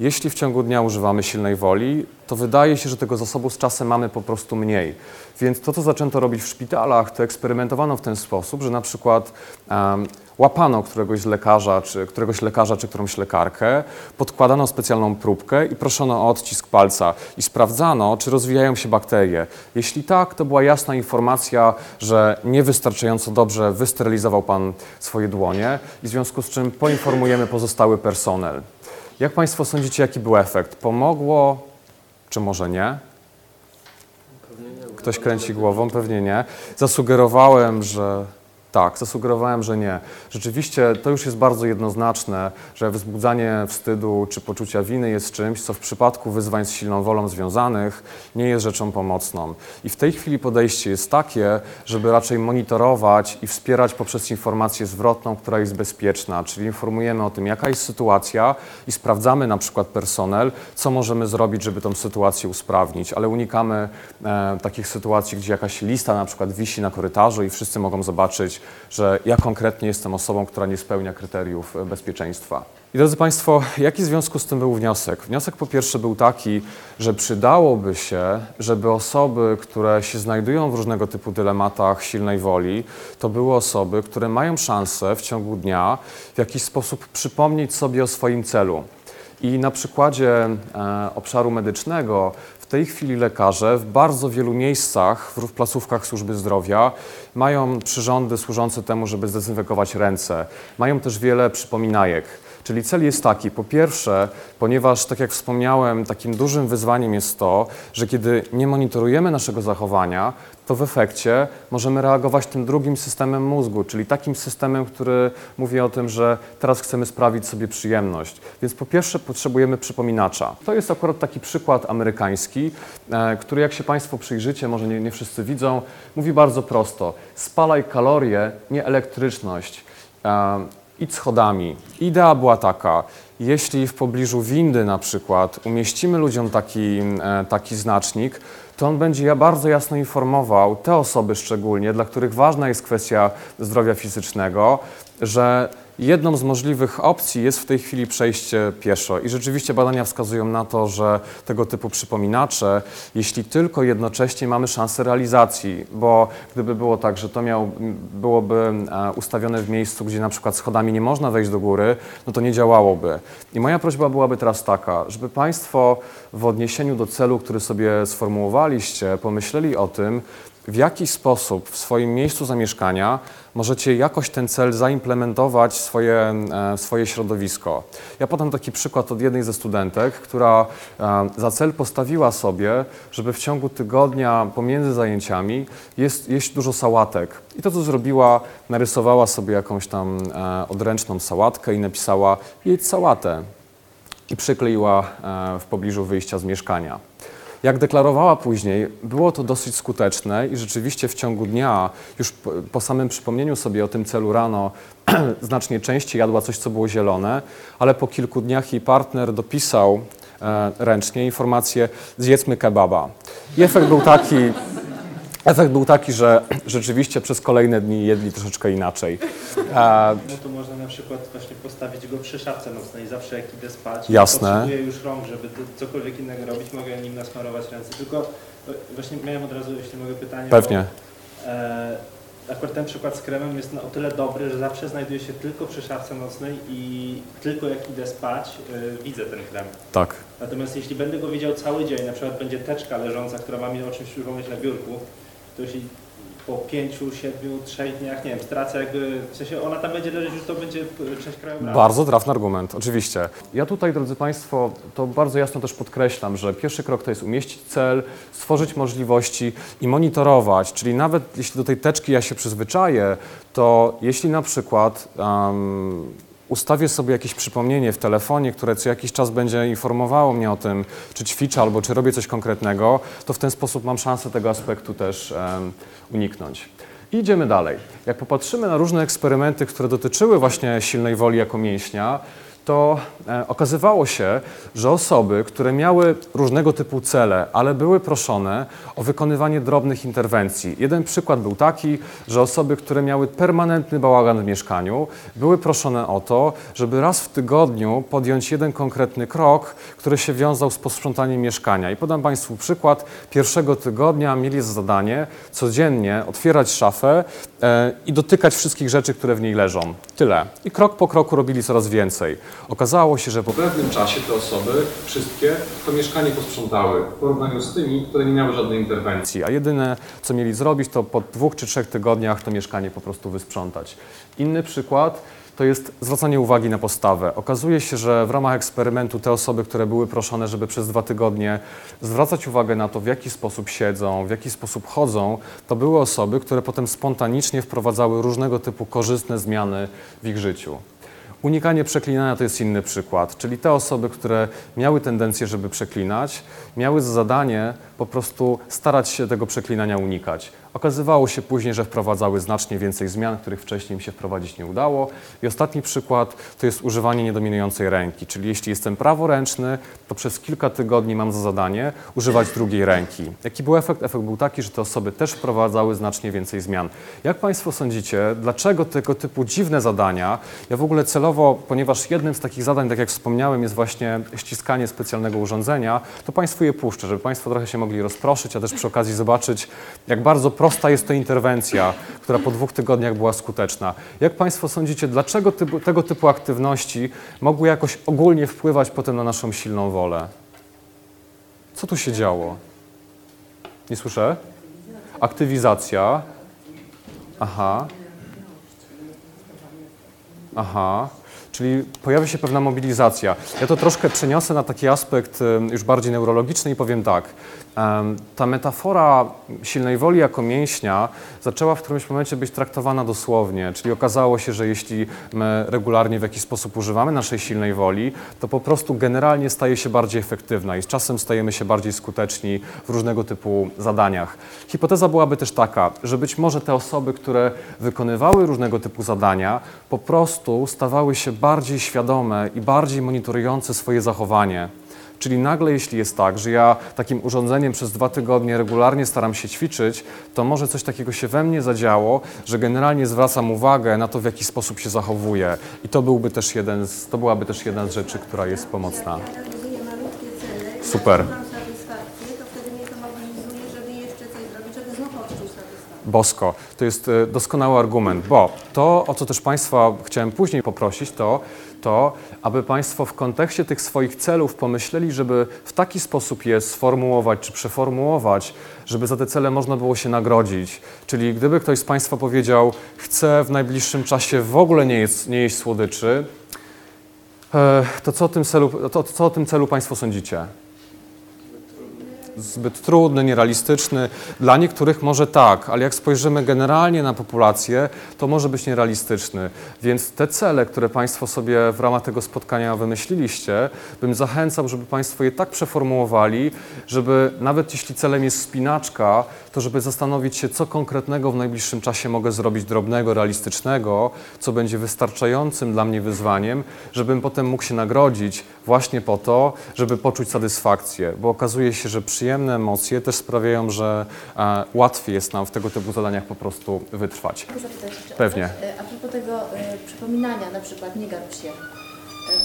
Jeśli w ciągu dnia używamy silnej woli, to wydaje się, że tego zasobu z czasem mamy po prostu mniej. Więc to, co zaczęto robić w szpitalach, to eksperymentowano w ten sposób, że na przykład em, łapano któregoś lekarza, czy któregoś lekarza, czy którąś lekarkę, podkładano specjalną próbkę i proszono o odcisk palca i sprawdzano, czy rozwijają się bakterie. Jeśli tak, to była jasna informacja, że niewystarczająco dobrze wysterylizował Pan swoje dłonie i w związku z czym poinformujemy pozostały personel. Jak Państwo sądzicie, jaki był efekt? Pomogło, czy może nie? Ktoś kręci głową, pewnie nie. Zasugerowałem, że tak, zasugerowałem, że nie. Rzeczywiście to już jest bardzo jednoznaczne, że wzbudzanie wstydu czy poczucia winy jest czymś, co w przypadku wyzwań z silną wolą związanych nie jest rzeczą pomocną. I w tej chwili podejście jest takie, żeby raczej monitorować i wspierać poprzez informację zwrotną, która jest bezpieczna, czyli informujemy o tym, jaka jest sytuacja i sprawdzamy na przykład personel, co możemy zrobić, żeby tą sytuację usprawnić, ale unikamy e, takich sytuacji, gdzie jakaś lista na przykład wisi na korytarzu i wszyscy mogą zobaczyć, że ja konkretnie jestem osobą, która nie spełnia kryteriów e, bezpieczeństwa. I drodzy Państwo, jaki w związku z tym był wniosek? Wniosek po pierwsze był taki, że przydałoby się, żeby osoby, które się znajdują w różnego typu dylematach silnej woli, to były osoby, które mają szansę w ciągu dnia w jakiś sposób przypomnieć sobie o swoim celu. I na przykładzie e, obszaru medycznego w tej chwili lekarze w bardzo wielu miejscach, w placówkach służby zdrowia, mają przyrządy służące temu, żeby zdezynfekować ręce. Mają też wiele przypominajek. Czyli cel jest taki, po pierwsze, ponieważ, tak jak wspomniałem, takim dużym wyzwaniem jest to, że kiedy nie monitorujemy naszego zachowania, to w efekcie możemy reagować tym drugim systemem mózgu, czyli takim systemem, który mówi o tym, że teraz chcemy sprawić sobie przyjemność. Więc po pierwsze potrzebujemy przypominacza. To jest akurat taki przykład amerykański, e, który jak się Państwo przyjrzycie, może nie, nie wszyscy widzą, mówi bardzo prosto. Spalaj kalorie, nie elektryczność. E, idź schodami. Idea była taka, jeśli w pobliżu windy na przykład umieścimy ludziom taki, e, taki znacznik, to on będzie bardzo jasno informował te osoby szczególnie, dla których ważna jest kwestia zdrowia fizycznego, że jedną z możliwych opcji jest w tej chwili przejście pieszo. I rzeczywiście badania wskazują na to, że tego typu przypominacze, jeśli tylko jednocześnie mamy szansę realizacji, bo gdyby było tak, że to miał, byłoby e, ustawione w miejscu, gdzie na przykład schodami nie można wejść do góry, no to nie działałoby. I moja prośba byłaby teraz taka, żeby Państwo w odniesieniu do celu, który sobie sformułowaliście, pomyśleli o tym, w jaki sposób w swoim miejscu zamieszkania możecie jakoś ten cel zaimplementować w swoje, e, w swoje środowisko. Ja podam taki przykład od jednej ze studentek, która e, za cel postawiła sobie, żeby w ciągu tygodnia pomiędzy zajęciami jeść dużo sałatek. I to, co zrobiła, narysowała sobie jakąś tam e, odręczną sałatkę i napisała jedz sałatę i przykleiła w pobliżu wyjścia z mieszkania. Jak deklarowała później, było to dosyć skuteczne i rzeczywiście w ciągu dnia, już po, samym przypomnieniu sobie o tym celu rano, znacznie częściej jadła coś, co było zielone, ale po kilku dniach jej partner dopisał e, ręcznie informację zjedzmy kebaba. I efekt był taki, efekt był taki, że rzeczywiście przez kolejne dni jedli troszeczkę inaczej. E, No to można na przykład właśnie postawić go przy szafce nocnej, zawsze jak idę spać. Jasne. Potrzebuję już rąk, żeby cokolwiek innego robić, mogę nim nasmarować ręce. Tylko e, właśnie miałem od razu, jeśli mogę pytanie. pewnie. Bo, e, akurat ten przykład z kremem jest na o tyle dobry, że zawsze znajduje się tylko przy szafce nocnej i tylko jak idę spać, e, widzę ten krem. Tak. Natomiast jeśli będę go widział cały dzień, na przykład będzie teczka leżąca, która ma mi o czymś przypomnieć na biurku, jeśli po pięciu, siedmiu, trzech dniach, nie wiem, stracę jakby, w sensie ona tam będzie leżeć, już to będzie e, część krajobrazu. Bardzo trafny argument, oczywiście. Ja tutaj, drodzy Państwo, to bardzo jasno też podkreślam, że pierwszy krok to jest umieścić cel, stworzyć możliwości i monitorować, czyli nawet jeśli do tej teczki ja się przyzwyczaję, to jeśli na przykład um, ustawię sobie jakieś przypomnienie w telefonie, które co jakiś czas będzie informowało mnie o tym, czy ćwiczę albo czy robię coś konkretnego, to w ten sposób mam szansę tego aspektu też em, uniknąć. I idziemy dalej. Jak popatrzymy na różne eksperymenty, które dotyczyły właśnie silnej woli jako mięśnia, to e, okazywało się, że osoby, które miały różnego typu cele, ale były proszone o wykonywanie drobnych interwencji. Jeden przykład był taki, że osoby, które miały permanentny bałagan w mieszkaniu, były proszone o to, żeby raz w tygodniu podjąć jeden konkretny krok, który się wiązał z posprzątaniem mieszkania. I podam Państwu przykład. Pierwszego tygodnia mieli za zadanie codziennie otwierać szafę i dotykać wszystkich rzeczy, które w niej leżą. Tyle. I krok po kroku robili coraz więcej. Okazało się, że po pewnym czasie te osoby, wszystkie, to mieszkanie posprzątały w porównaniu z tymi, które nie miały żadnej interwencji. A jedyne, co mieli zrobić, to po dwóch czy trzech tygodniach to mieszkanie po prostu wysprzątać. Inny przykład to jest zwracanie uwagi na postawę. Okazuje się, że w ramach eksperymentu te osoby, które były proszone, żeby przez dwa tygodnie zwracać uwagę na to, w jaki sposób siedzą, w jaki sposób chodzą, to były osoby, które potem spontanicznie wprowadzały różnego typu korzystne zmiany w ich życiu. Unikanie przeklinania to jest inny przykład, czyli te osoby, które miały tendencję, żeby przeklinać, miały za zadanie po prostu starać się tego przeklinania unikać. Okazywało się później, że wprowadzały znacznie więcej zmian, których wcześniej im się wprowadzić nie udało. I ostatni przykład to jest używanie niedominującej ręki, czyli jeśli jestem praworęczny, to przez kilka tygodni mam za zadanie używać drugiej ręki. Jaki był efekt? Efekt był taki, że te osoby też wprowadzały znacznie więcej zmian. Jak Państwo sądzicie, dlaczego tego typu dziwne zadania, ja w ogóle celowo, ponieważ jednym z takich zadań, tak jak wspomniałem, jest właśnie ściskanie specjalnego urządzenia, to Państwu je puszczę, żeby Państwo trochę się mogli rozproszyć, a też przy okazji zobaczyć, jak bardzo prosta jest to interwencja, która po dwóch tygodniach była skuteczna. Jak Państwo sądzicie, dlaczego typu, tego typu aktywności mogły jakoś ogólnie wpływać potem na naszą silną wolę? Co tu się działo? Nie słyszę? Aktywizacja. Aha. Aha. Czyli pojawia się pewna mobilizacja. Ja to troszkę przeniosę na taki aspekt już bardziej neurologiczny i powiem tak. Ta metafora silnej woli jako mięśnia zaczęła w którymś momencie być traktowana dosłownie, czyli okazało się, że jeśli my regularnie w jakiś sposób używamy naszej silnej woli, to po prostu generalnie staje się bardziej efektywna i z czasem stajemy się bardziej skuteczni w różnego typu zadaniach. Hipoteza byłaby też taka, że być może te osoby, które wykonywały różnego typu zadania, po prostu stawały się bardziej świadome i bardziej monitorujące swoje zachowanie. Czyli nagle, jeśli jest tak, że ja takim urządzeniem przez dwa tygodnie regularnie staram się ćwiczyć, to może coś takiego się we mnie zadziało, że generalnie zwracam uwagę na to, w jaki sposób się zachowuję. I to, byłby też jeden z, to byłaby też jedna z rzeczy, która jest pomocna. Super. Bosko. To jest e, doskonały argument, bo to, o co też Państwa chciałem później poprosić, to to, aby Państwo w kontekście tych swoich celów pomyśleli, żeby w taki sposób je sformułować czy przeformułować, żeby za te cele można było się nagrodzić. Czyli gdyby ktoś z Państwa powiedział, chcę w najbliższym czasie w ogóle nie jeść, nie jeść słodyczy, e, to co o tym celu, to, co o tym celu Państwo sądzicie? Zbyt trudny, nierealistyczny. Dla niektórych może tak, ale jak spojrzymy generalnie na populację, to może być nierealistyczny. Więc te cele, które Państwo sobie w ramach tego spotkania wymyśliliście, bym zachęcał, żeby Państwo je tak przeformułowali, żeby nawet jeśli celem jest spinaczka, to żeby zastanowić się, co konkretnego w najbliższym czasie mogę zrobić drobnego, realistycznego, co będzie wystarczającym dla mnie wyzwaniem, żebym potem mógł się nagrodzić właśnie po to, żeby poczuć satysfakcję, bo okazuje się, że przyjemne emocje też sprawiają, że e, łatwiej jest nam w tego typu zadaniach po prostu wytrwać. Mogę zapytać jeszcze o Pewnie. coś? E, A propos tego e, przypominania na przykład, nie garb się.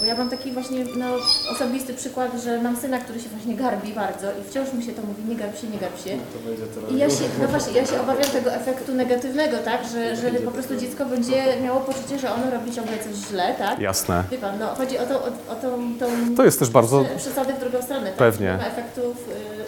Bo ja mam taki właśnie no, osobisty przykład, że mam syna, który się właśnie garbi bardzo i wciąż mi się to mówi, nie garb się, nie garb się. To będzie to I ja się, no właśnie, ja się obawiam tego efektu negatywnego, tak, że, że po prostu dziecko będzie miało poczucie, że ono robi ciągle coś źle, tak? Jasne. Wie pan, no chodzi o, to, o, o tą, tą To jest też bardzo prze- przesadę w drugą stronę, tak? Pewnie. Nie ma efektów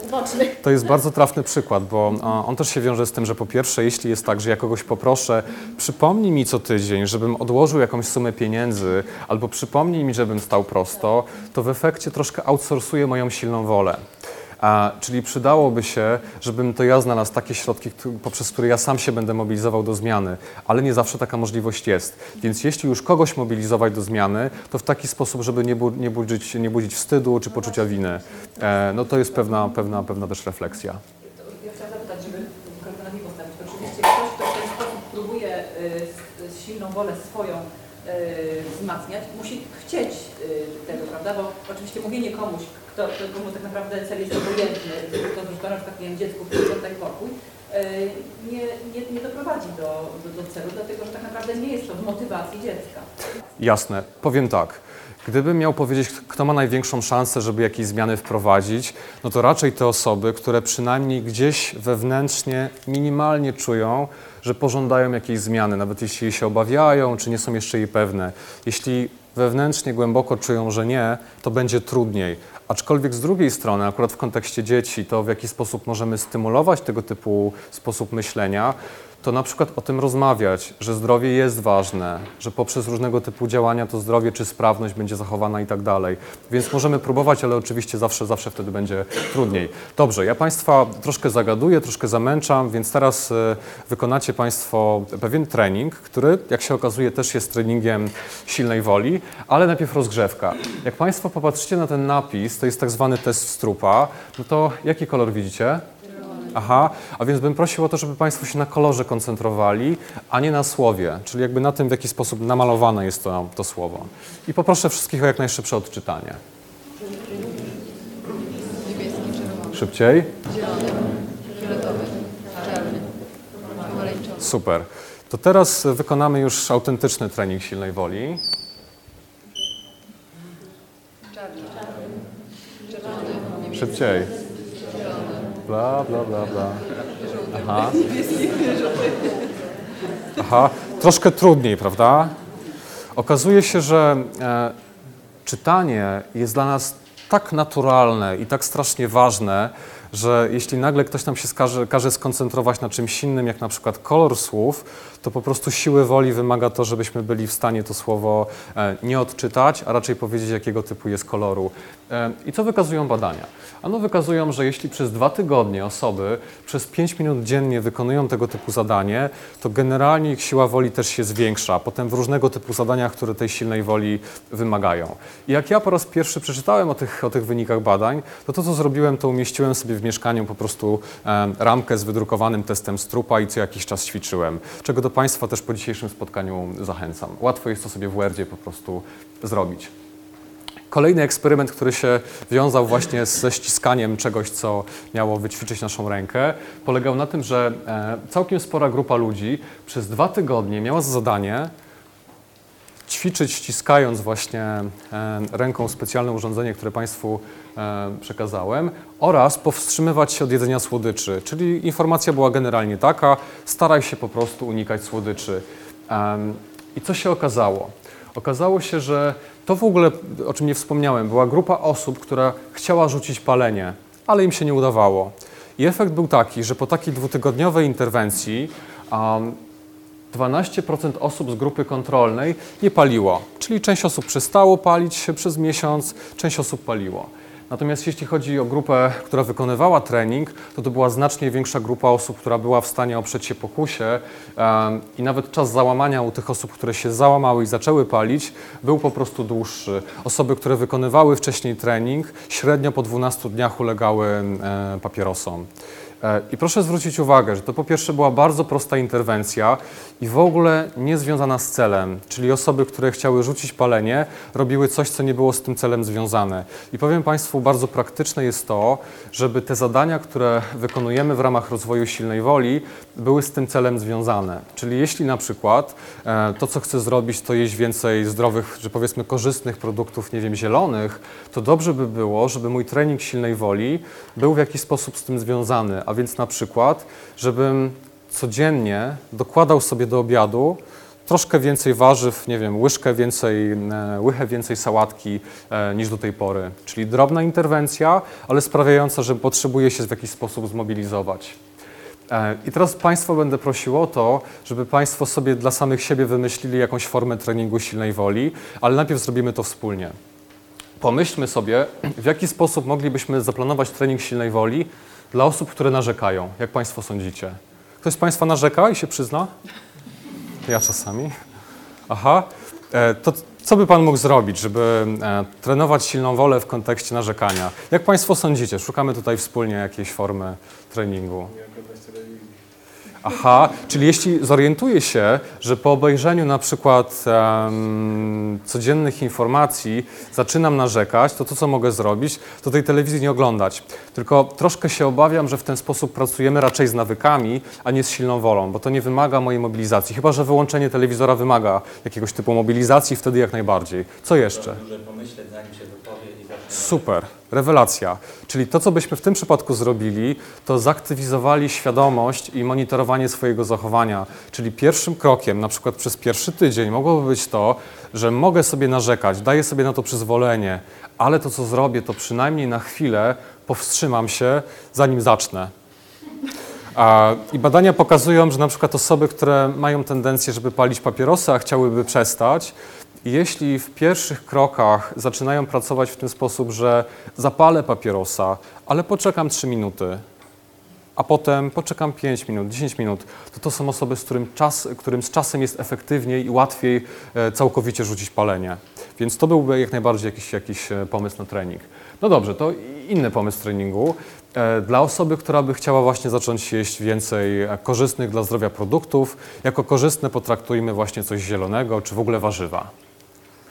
y, ubocznych. To jest bardzo trafny przykład, bo a, on też się wiąże z tym, że po pierwsze, jeśli jest tak, że ja kogoś poproszę, przypomnij mi co tydzień, żebym odłożył jakąś sumę pieniędzy, albo przypomnij mi, żebym stał prosto, to w efekcie troszkę outsourcuję moją silną wolę. A, czyli przydałoby się, żebym to ja znalazł takie środki, poprzez które ja sam się będę mobilizował do zmiany, ale nie zawsze taka możliwość jest. Więc jeśli już kogoś mobilizować do zmiany, to w taki sposób, żeby nie, bu- nie, budzić, nie budzić wstydu czy poczucia winy. E, no to jest pewna, pewna, pewna też refleksja. Ja chciałam zapytać, żeby alternatywę postawić. Oczywiście ktoś, kto w ten sposób próbuje y, silną wolę swoją wzmacniać, musi chcieć y, tego, prawda? Bo oczywiście mówienie komuś, kto, komu tak naprawdę cel jest obojętny, to zresztą na przykład nie wiem, dziecku, daj pokój, y, nie, nie, nie doprowadzi do, do, do celu, dlatego że tak naprawdę nie jest to w motywacji dziecka. Jasne. Powiem tak. Gdybym miał powiedzieć, kto ma największą szansę, żeby jakieś zmiany wprowadzić, no to raczej te osoby, które przynajmniej gdzieś wewnętrznie, minimalnie czują, że pożądają jakiejś zmiany, nawet jeśli się obawiają, czy nie są jeszcze jej pewne. Jeśli wewnętrznie, głęboko czują, że nie, to będzie trudniej. Aczkolwiek z drugiej strony, akurat w kontekście dzieci, to w jaki sposób możemy stymulować tego typu sposób myślenia, to na przykład o tym rozmawiać, że zdrowie jest ważne, że poprzez różnego typu działania to zdrowie czy sprawność będzie zachowana i tak dalej. Więc możemy próbować, ale oczywiście zawsze, zawsze wtedy będzie trudniej. Dobrze, ja Państwa troszkę zagaduję, troszkę zamęczam, więc teraz e, wykonacie Państwo pewien trening, który, jak się okazuje, też jest treningiem silnej woli, ale najpierw rozgrzewka. Jak Państwo popatrzycie na ten napis, to jest tak zwany test strupa, no to jaki kolor widzicie? Aha, a więc bym prosił o to, żeby Państwo się na kolorze koncentrowali, a nie na słowie, czyli jakby na tym, w jaki sposób namalowane jest to, to słowo. I poproszę wszystkich o jak najszybsze odczytanie. Szybciej? Super. To teraz wykonamy już autentyczny trening silnej woli. Szybciej. Bla, bla, bla, bla. Aha. Aha. Troszkę trudniej, prawda? Okazuje się, że e, czytanie jest dla nas tak naturalne i tak strasznie ważne, że jeśli nagle ktoś nam się skaże, każe skoncentrować na czymś innym, jak na przykład kolor słów, to po prostu siły woli wymaga to, żebyśmy byli w stanie to słowo e, nie odczytać, a raczej powiedzieć, jakiego typu jest koloru. I co wykazują badania? Ano wykazują, że jeśli przez dwa tygodnie osoby przez 5 minut dziennie wykonują tego typu zadanie, to generalnie ich siła woli też się zwiększa, potem w różnego typu zadaniach, które tej silnej woli wymagają. I jak ja po raz pierwszy przeczytałem o tych, o tych wynikach badań, to to, co zrobiłem, to umieściłem sobie w mieszkaniu po prostu ramkę z wydrukowanym testem strupa i co jakiś czas ćwiczyłem, czego do Państwa też po dzisiejszym spotkaniu zachęcam. Łatwo jest to sobie w Wordzie po prostu zrobić. Kolejny eksperyment, który się wiązał właśnie ze ściskaniem czegoś, co miało wyćwiczyć naszą rękę, polegał na tym, że e, całkiem spora grupa ludzi przez dwa tygodnie miała za zadanie ćwiczyć ściskając właśnie e, ręką specjalne urządzenie, które Państwu e, przekazałem oraz powstrzymywać się od jedzenia słodyczy. Czyli informacja była generalnie taka, staraj się po prostu unikać słodyczy. I co się okazało? Okazało się, że to w ogóle, o czym nie wspomniałem, była grupa osób, która chciała rzucić palenie, ale im się nie udawało. I efekt był taki, że po takiej dwutygodniowej interwencji um, 12% osób z grupy kontrolnej nie paliło, czyli część osób przestało palić przez miesiąc, część osób paliło. Natomiast jeśli chodzi o grupę, która wykonywała trening, to to była znacznie większa grupa osób, która była w stanie oprzeć się pokusie i nawet czas załamania u tych osób, które się załamały i zaczęły palić, był po prostu dłuższy. Osoby, które wykonywały wcześniej trening, średnio po 12 dniach ulegały papierosom. E, I proszę zwrócić uwagę, że to po pierwsze była bardzo prosta interwencja i w ogóle nie związana z celem, czyli osoby, które chciały rzucić palenie, robiły coś, co nie było z tym celem związane. I powiem Państwu, bardzo praktyczne jest to, żeby te zadania, które wykonujemy w ramach rozwoju silnej woli, były z tym celem związane. Czyli jeśli na przykład e, to, co chcę zrobić, to jeść więcej zdrowych, czy powiedzmy korzystnych produktów, nie wiem, zielonych, to dobrze by było, żeby mój trening silnej woli był w jakiś sposób z tym związany, więc na przykład, żebym codziennie dokładał sobie do obiadu troszkę więcej warzyw, nie wiem, łyżkę więcej, e, łychę więcej sałatki e, niż do tej pory. Czyli drobna interwencja, ale sprawiająca, że potrzebuję się w jakiś sposób zmobilizować. E, I teraz Państwa będę prosił o to, żeby Państwo sobie dla samych siebie wymyślili jakąś formę treningu silnej woli, ale najpierw zrobimy to wspólnie. Pomyślmy sobie, w jaki sposób moglibyśmy zaplanować trening silnej woli dla osób, które narzekają. Jak Państwo sądzicie? Ktoś z Państwa narzeka i się przyzna? Ja czasami. Aha. E, To co by Pan mógł zrobić, żeby e, trenować silną wolę w kontekście narzekania? Jak Państwo sądzicie? Szukamy tutaj wspólnie jakiejś formy treningu. Nie oglądać telewizji. Aha, czyli jeśli zorientuję się, że po obejrzeniu na przykład em, codziennych informacji zaczynam narzekać, to to, co mogę zrobić, to tej telewizji nie oglądać. Tylko troszkę się obawiam, że w ten sposób pracujemy raczej z nawykami, a nie z silną wolą, bo to nie wymaga mojej mobilizacji. Chyba, że wyłączenie telewizora wymaga jakiegoś typu mobilizacji, wtedy jak najbardziej. Co jeszcze? Pomyśleć, zanim się. Super, rewelacja. Czyli to, co byśmy w tym przypadku zrobili, to zaktywizowali świadomość i monitorowanie swojego zachowania. Czyli pierwszym krokiem, na przykład przez pierwszy tydzień, mogłoby być to, że mogę sobie narzekać, daję sobie na to przyzwolenie, ale to, co zrobię, to przynajmniej na chwilę powstrzymam się, zanim zacznę. I badania pokazują, że na przykład osoby, które mają tendencję, żeby palić papierosy, a chciałyby przestać, jeśli w pierwszych krokach zaczynają pracować w ten sposób, że zapalę papierosa, ale poczekam 3 minuty, a potem poczekam 5 minut, 10 minut, to to są osoby, z którym, czas, którym z czasem jest efektywniej i łatwiej e, całkowicie rzucić palenie. Więc to byłby jak najbardziej jakiś, jakiś e, pomysł na trening. No dobrze, to inny pomysł treningu. E, Dla osoby, która by chciała właśnie zacząć jeść więcej korzystnych dla zdrowia produktów, jako korzystne potraktujmy właśnie coś zielonego, czy w ogóle warzywa.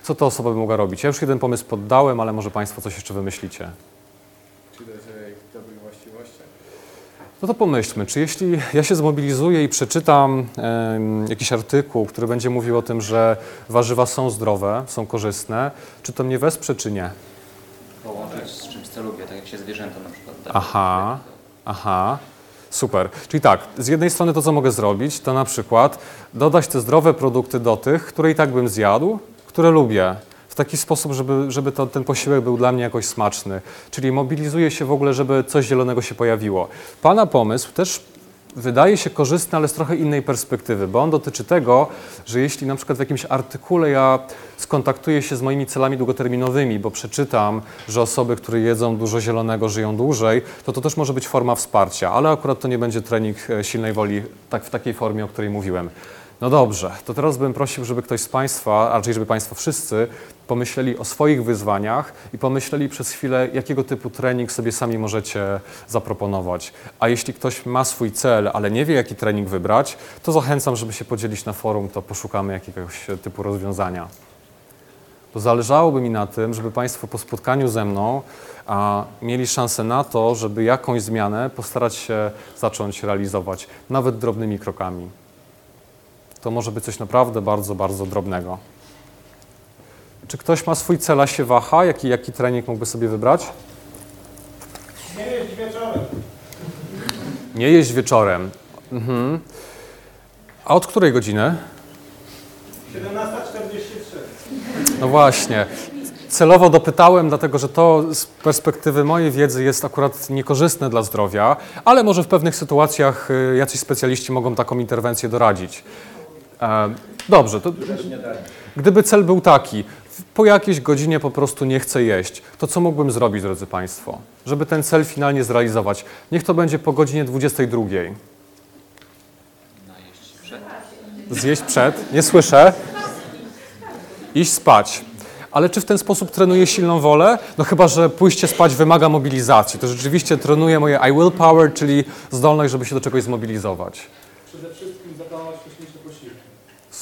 Co ta osoba by mogła robić? Ja już jeden pomysł poddałem, ale może Państwo coś jeszcze wymyślicie. Czy też o ich dobrych właściwościach? No to pomyślmy, czy jeśli ja się zmobilizuję i przeczytam jakiś artykuł, który będzie mówił o tym, że warzywa są zdrowe, są korzystne, czy to mnie wesprze, czy nie? Połączyć z czymś, co lubię, tak jak się zwierzęta na przykład. Aha, aha, super. Czyli tak, z jednej strony to, co mogę zrobić, to na przykład dodać te zdrowe produkty do tych, które i tak bym zjadł, które lubię. W taki sposób, żeby, żeby to, ten posiłek był dla mnie jakoś smaczny. Czyli mobilizuję się w ogóle, żeby coś zielonego się pojawiło. Pana pomysł też wydaje się korzystny, ale z trochę innej perspektywy, bo on dotyczy tego, że jeśli na przykład w jakimś artykule ja skontaktuję się z moimi celami długoterminowymi, bo przeczytam, że osoby, które jedzą dużo zielonego, żyją dłużej, to to też może być forma wsparcia, ale akurat to nie będzie trening e, silnej woli tak, w takiej formie, o której mówiłem. No dobrze, to teraz bym prosił, żeby ktoś z Państwa, a raczej żeby Państwo wszyscy pomyśleli o swoich wyzwaniach i pomyśleli przez chwilę, jakiego typu trening sobie sami możecie zaproponować. A jeśli ktoś ma swój cel, ale nie wie, jaki trening wybrać, to zachęcam, żeby się podzielić na forum, to poszukamy jakiegoś typu rozwiązania. To zależałoby mi na tym, żeby Państwo po spotkaniu ze mną a, mieli szansę na to, żeby jakąś zmianę postarać się zacząć realizować, nawet drobnymi krokami. To może być coś naprawdę bardzo, bardzo drobnego. Czy ktoś ma swój cel, a się waha? Jaki, jaki trening mógłby sobie wybrać? Nie jeść wieczorem. Nie jeść wieczorem. Mhm. A od której godziny? 17.43. No właśnie. Celowo dopytałem, dlatego że to z perspektywy mojej wiedzy jest akurat niekorzystne dla zdrowia, ale może w pewnych sytuacjach y, jacyś specjaliści mogą taką interwencję doradzić. E, Dobrze, to gdyby cel był taki, po jakiejś godzinie po prostu nie chcę jeść, to co mógłbym zrobić, drodzy Państwo, żeby ten cel finalnie zrealizować? Niech to będzie po godzinie 22. Najeść przed. Zjeść przed? Nie słyszę. Iść spać. Ale czy w ten sposób trenuję silną wolę? No chyba, że pójście spać wymaga mobilizacji. To rzeczywiście trenuje moje I will power, czyli zdolność, żeby się do czegoś zmobilizować. Przede wszystkim posiłki.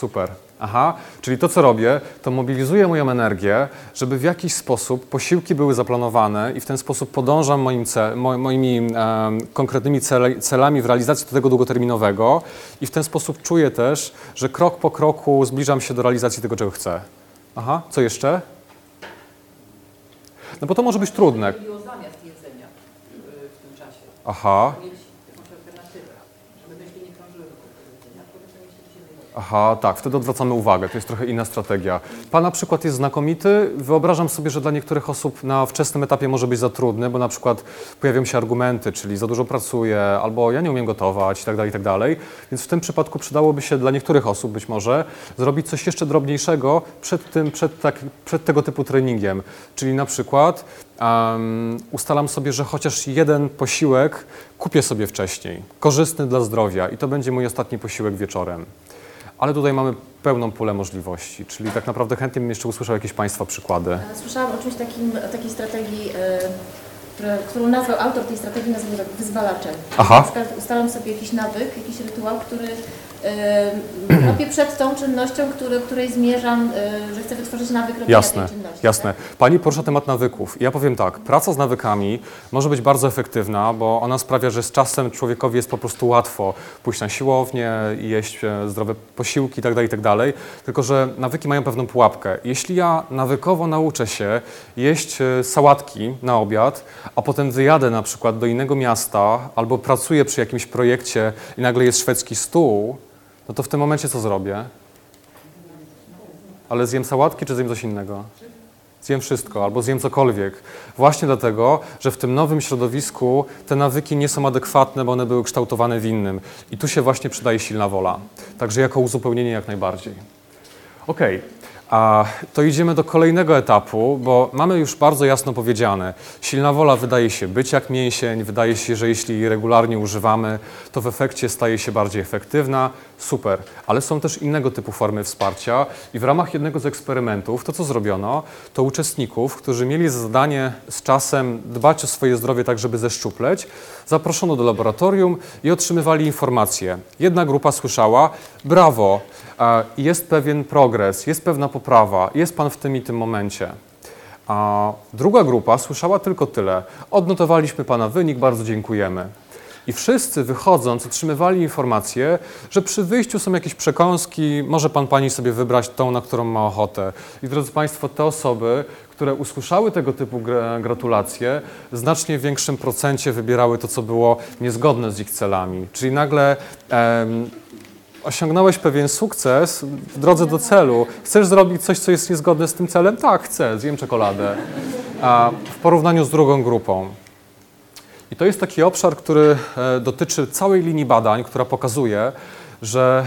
Super. Aha, czyli to, co robię, to mobilizuję moją energię, żeby w jakiś sposób posiłki były zaplanowane i w ten sposób podążam moim ce, mo, moimi em, konkretnymi cele, celami w realizacji tego długoterminowego i w ten sposób czuję też, że krok po kroku zbliżam się do realizacji tego, czego chcę. Aha, co jeszcze? No bo to może być trudne. Zamiast jedzenia y, w tym czasie. Aha, Mieć jakąś alternatywę, żeby myśli nie krążyły wokół tego jedzenia, tylko też myśli się wyjść. Aha, tak, wtedy odwracamy uwagę, to jest trochę inna strategia. Pana przykład jest znakomity. Wyobrażam sobie, że dla niektórych osób na wczesnym etapie może być za trudny, bo na przykład pojawią się argumenty, czyli za dużo pracuję, albo ja nie umiem gotować itd., itd. Więc w tym przypadku przydałoby się dla niektórych osób być może zrobić coś jeszcze drobniejszego przed, tym, przed, tak, przed tego typu treningiem. Czyli na przykład um, ustalam sobie, że chociaż jeden posiłek kupię sobie wcześniej, korzystny dla zdrowia i to będzie mój ostatni posiłek wieczorem. Ale tutaj mamy pełną pulę możliwości, czyli tak naprawdę chętnie bym jeszcze usłyszał jakieś Państwa przykłady. E, Słyszałam o czymś takim, o takiej strategii które, którą nazwał autor tej strategii, nazwał tak wyzwalaczem. Aha. Ustalam sobie jakiś nawyk, jakiś rytuał, który yy, robię przed tą czynnością, który, której zmierzam, yy, że chcę wytworzyć nawyk robienia Jasne, tej czynności. jasne. Pani porusza temat nawyków. Ja powiem tak, praca z nawykami może być bardzo efektywna, bo ona sprawia, że z czasem człowiekowi jest po prostu łatwo pójść na siłownię, jeść e, zdrowe posiłki itd., itd. Tylko, że nawyki mają pewną pułapkę. Jeśli ja nawykowo nauczę się jeść e, sałatki na obiad, a potem wyjadę na przykład do innego miasta albo pracuję przy jakimś projekcie i nagle jest szwedzki stół, no to w tym momencie co zrobię? Ale zjem sałatki czy zjem coś innego? Zjem wszystko albo zjem cokolwiek. Właśnie dlatego, że w tym nowym środowisku te nawyki nie są adekwatne, bo one były kształtowane w innym. I tu się właśnie przydaje silna wola. Także jako uzupełnienie jak najbardziej. Okej, a to idziemy do kolejnego etapu, bo mamy już bardzo jasno powiedziane, silna wola wydaje się być jak mięsień, wydaje się, że jeśli jej regularnie używamy, to w efekcie staje się bardziej efektywna, super, ale są też innego typu formy wsparcia i w ramach jednego z eksperymentów to, co zrobiono, to uczestników, którzy mieli za zadanie z czasem dbać o swoje zdrowie tak, żeby zeszczupleć, zaproszono do laboratorium i otrzymywali informacje. Jedna grupa słyszała, brawo, jest pewien progres, jest pewna poprawa, jest Pan w tym i tym momencie. A druga grupa słyszała tylko tyle. Odnotowaliśmy Pana wynik, bardzo dziękujemy. I wszyscy wychodząc otrzymywali informację, że przy wyjściu są jakieś przekąski, może Pan Pani sobie wybrać tą, na którą ma ochotę. I drodzy Państwo, te osoby, które usłyszały tego typu gra- gratulacje, w znacznie większym procencie wybierały to, co było niezgodne z ich celami. Czyli nagle em, osiągnąłeś pewien sukces w drodze do celu. Chcesz zrobić coś, co jest niezgodne z tym celem? Tak, chcę, zjem czekoladę. A w porównaniu z drugą grupą. I to jest taki obszar, który e, dotyczy całej linii badań, która pokazuje, że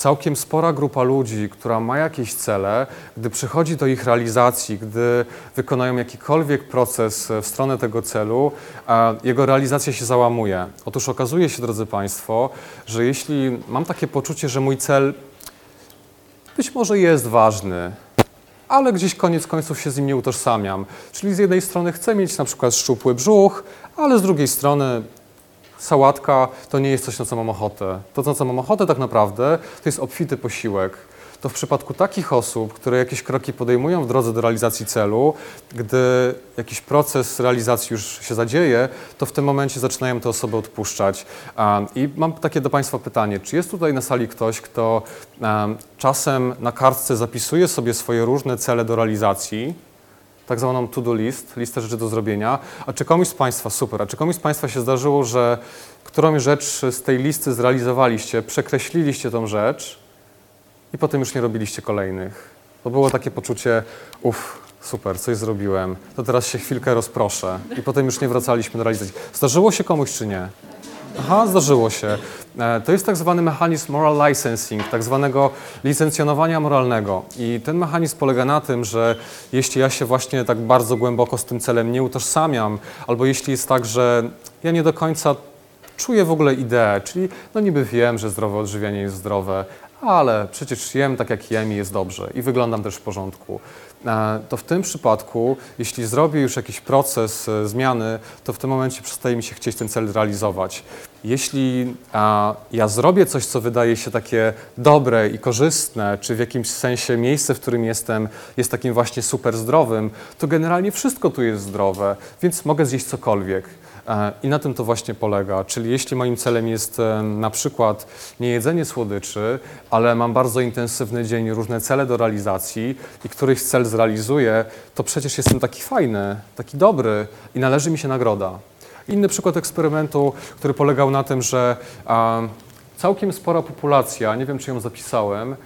całkiem spora grupa ludzi, która ma jakieś cele, gdy przychodzi do ich realizacji, gdy wykonają jakikolwiek proces e, w stronę tego celu, jego realizacja się załamuje. Otóż okazuje się, drodzy Państwo, że jeśli mam takie poczucie, że mój cel być może jest ważny, ale gdzieś koniec końców się z nim nie utożsamiam. Czyli z jednej strony chcę mieć na przykład szczupły brzuch, ale z drugiej strony sałatka to nie jest coś, na co mam ochotę. To, na co mam ochotę tak naprawdę, to jest obfity posiłek. To w przypadku takich osób, które jakieś kroki podejmują w drodze do realizacji celu, gdy jakiś proces realizacji już się zadzieje, to w tym momencie zaczynają te osoby odpuszczać. I mam takie do Państwa pytanie, czy jest tutaj na sali ktoś, kto czasem na kartce zapisuje sobie swoje różne cele do realizacji, tak zwaną to-do list, listę rzeczy do zrobienia. A czy komuś z Państwa, super, a czy komuś z Państwa się zdarzyło, że którąś rzecz z tej listy zrealizowaliście, przekreśliliście tą rzecz i potem już nie robiliście kolejnych? To było takie poczucie, uff, super, coś zrobiłem, to teraz się chwilkę rozproszę i potem już nie wracaliśmy do realizacji. Zdarzyło się komuś czy nie? Aha, zdarzyło się. E, To jest tak zwany mechanizm moral licensing, tak zwanego licencjonowania moralnego. I ten mechanizm polega na tym, że jeśli ja się właśnie tak bardzo głęboko z tym celem nie utożsamiam, albo jeśli jest tak, że ja nie do końca czuję w ogóle ideę, czyli no niby wiem, że zdrowe odżywianie jest zdrowe, ale przecież jem tak jak jem i jest dobrze i wyglądam też w porządku. E, To w tym przypadku, jeśli zrobię już jakiś proces e, zmiany, to w tym momencie przestaje mi się chcieć ten cel realizować. Jeśli a, ja zrobię coś, co wydaje się takie dobre i korzystne, czy w jakimś sensie miejsce, w którym jestem, jest takim właśnie super zdrowym, to generalnie wszystko tu jest zdrowe, więc mogę zjeść cokolwiek. E, I na tym to właśnie polega. Czyli jeśli moim celem jest e, na przykład nie jedzenie słodyczy, ale mam bardzo intensywny dzień, różne cele do realizacji i któryś cel zrealizuję, to przecież jestem taki fajny, taki dobry i należy mi się nagroda. Inny przykład eksperymentu, który polegał na tym, że całkiem spora populacja, nie wiem czy ją zapisałem,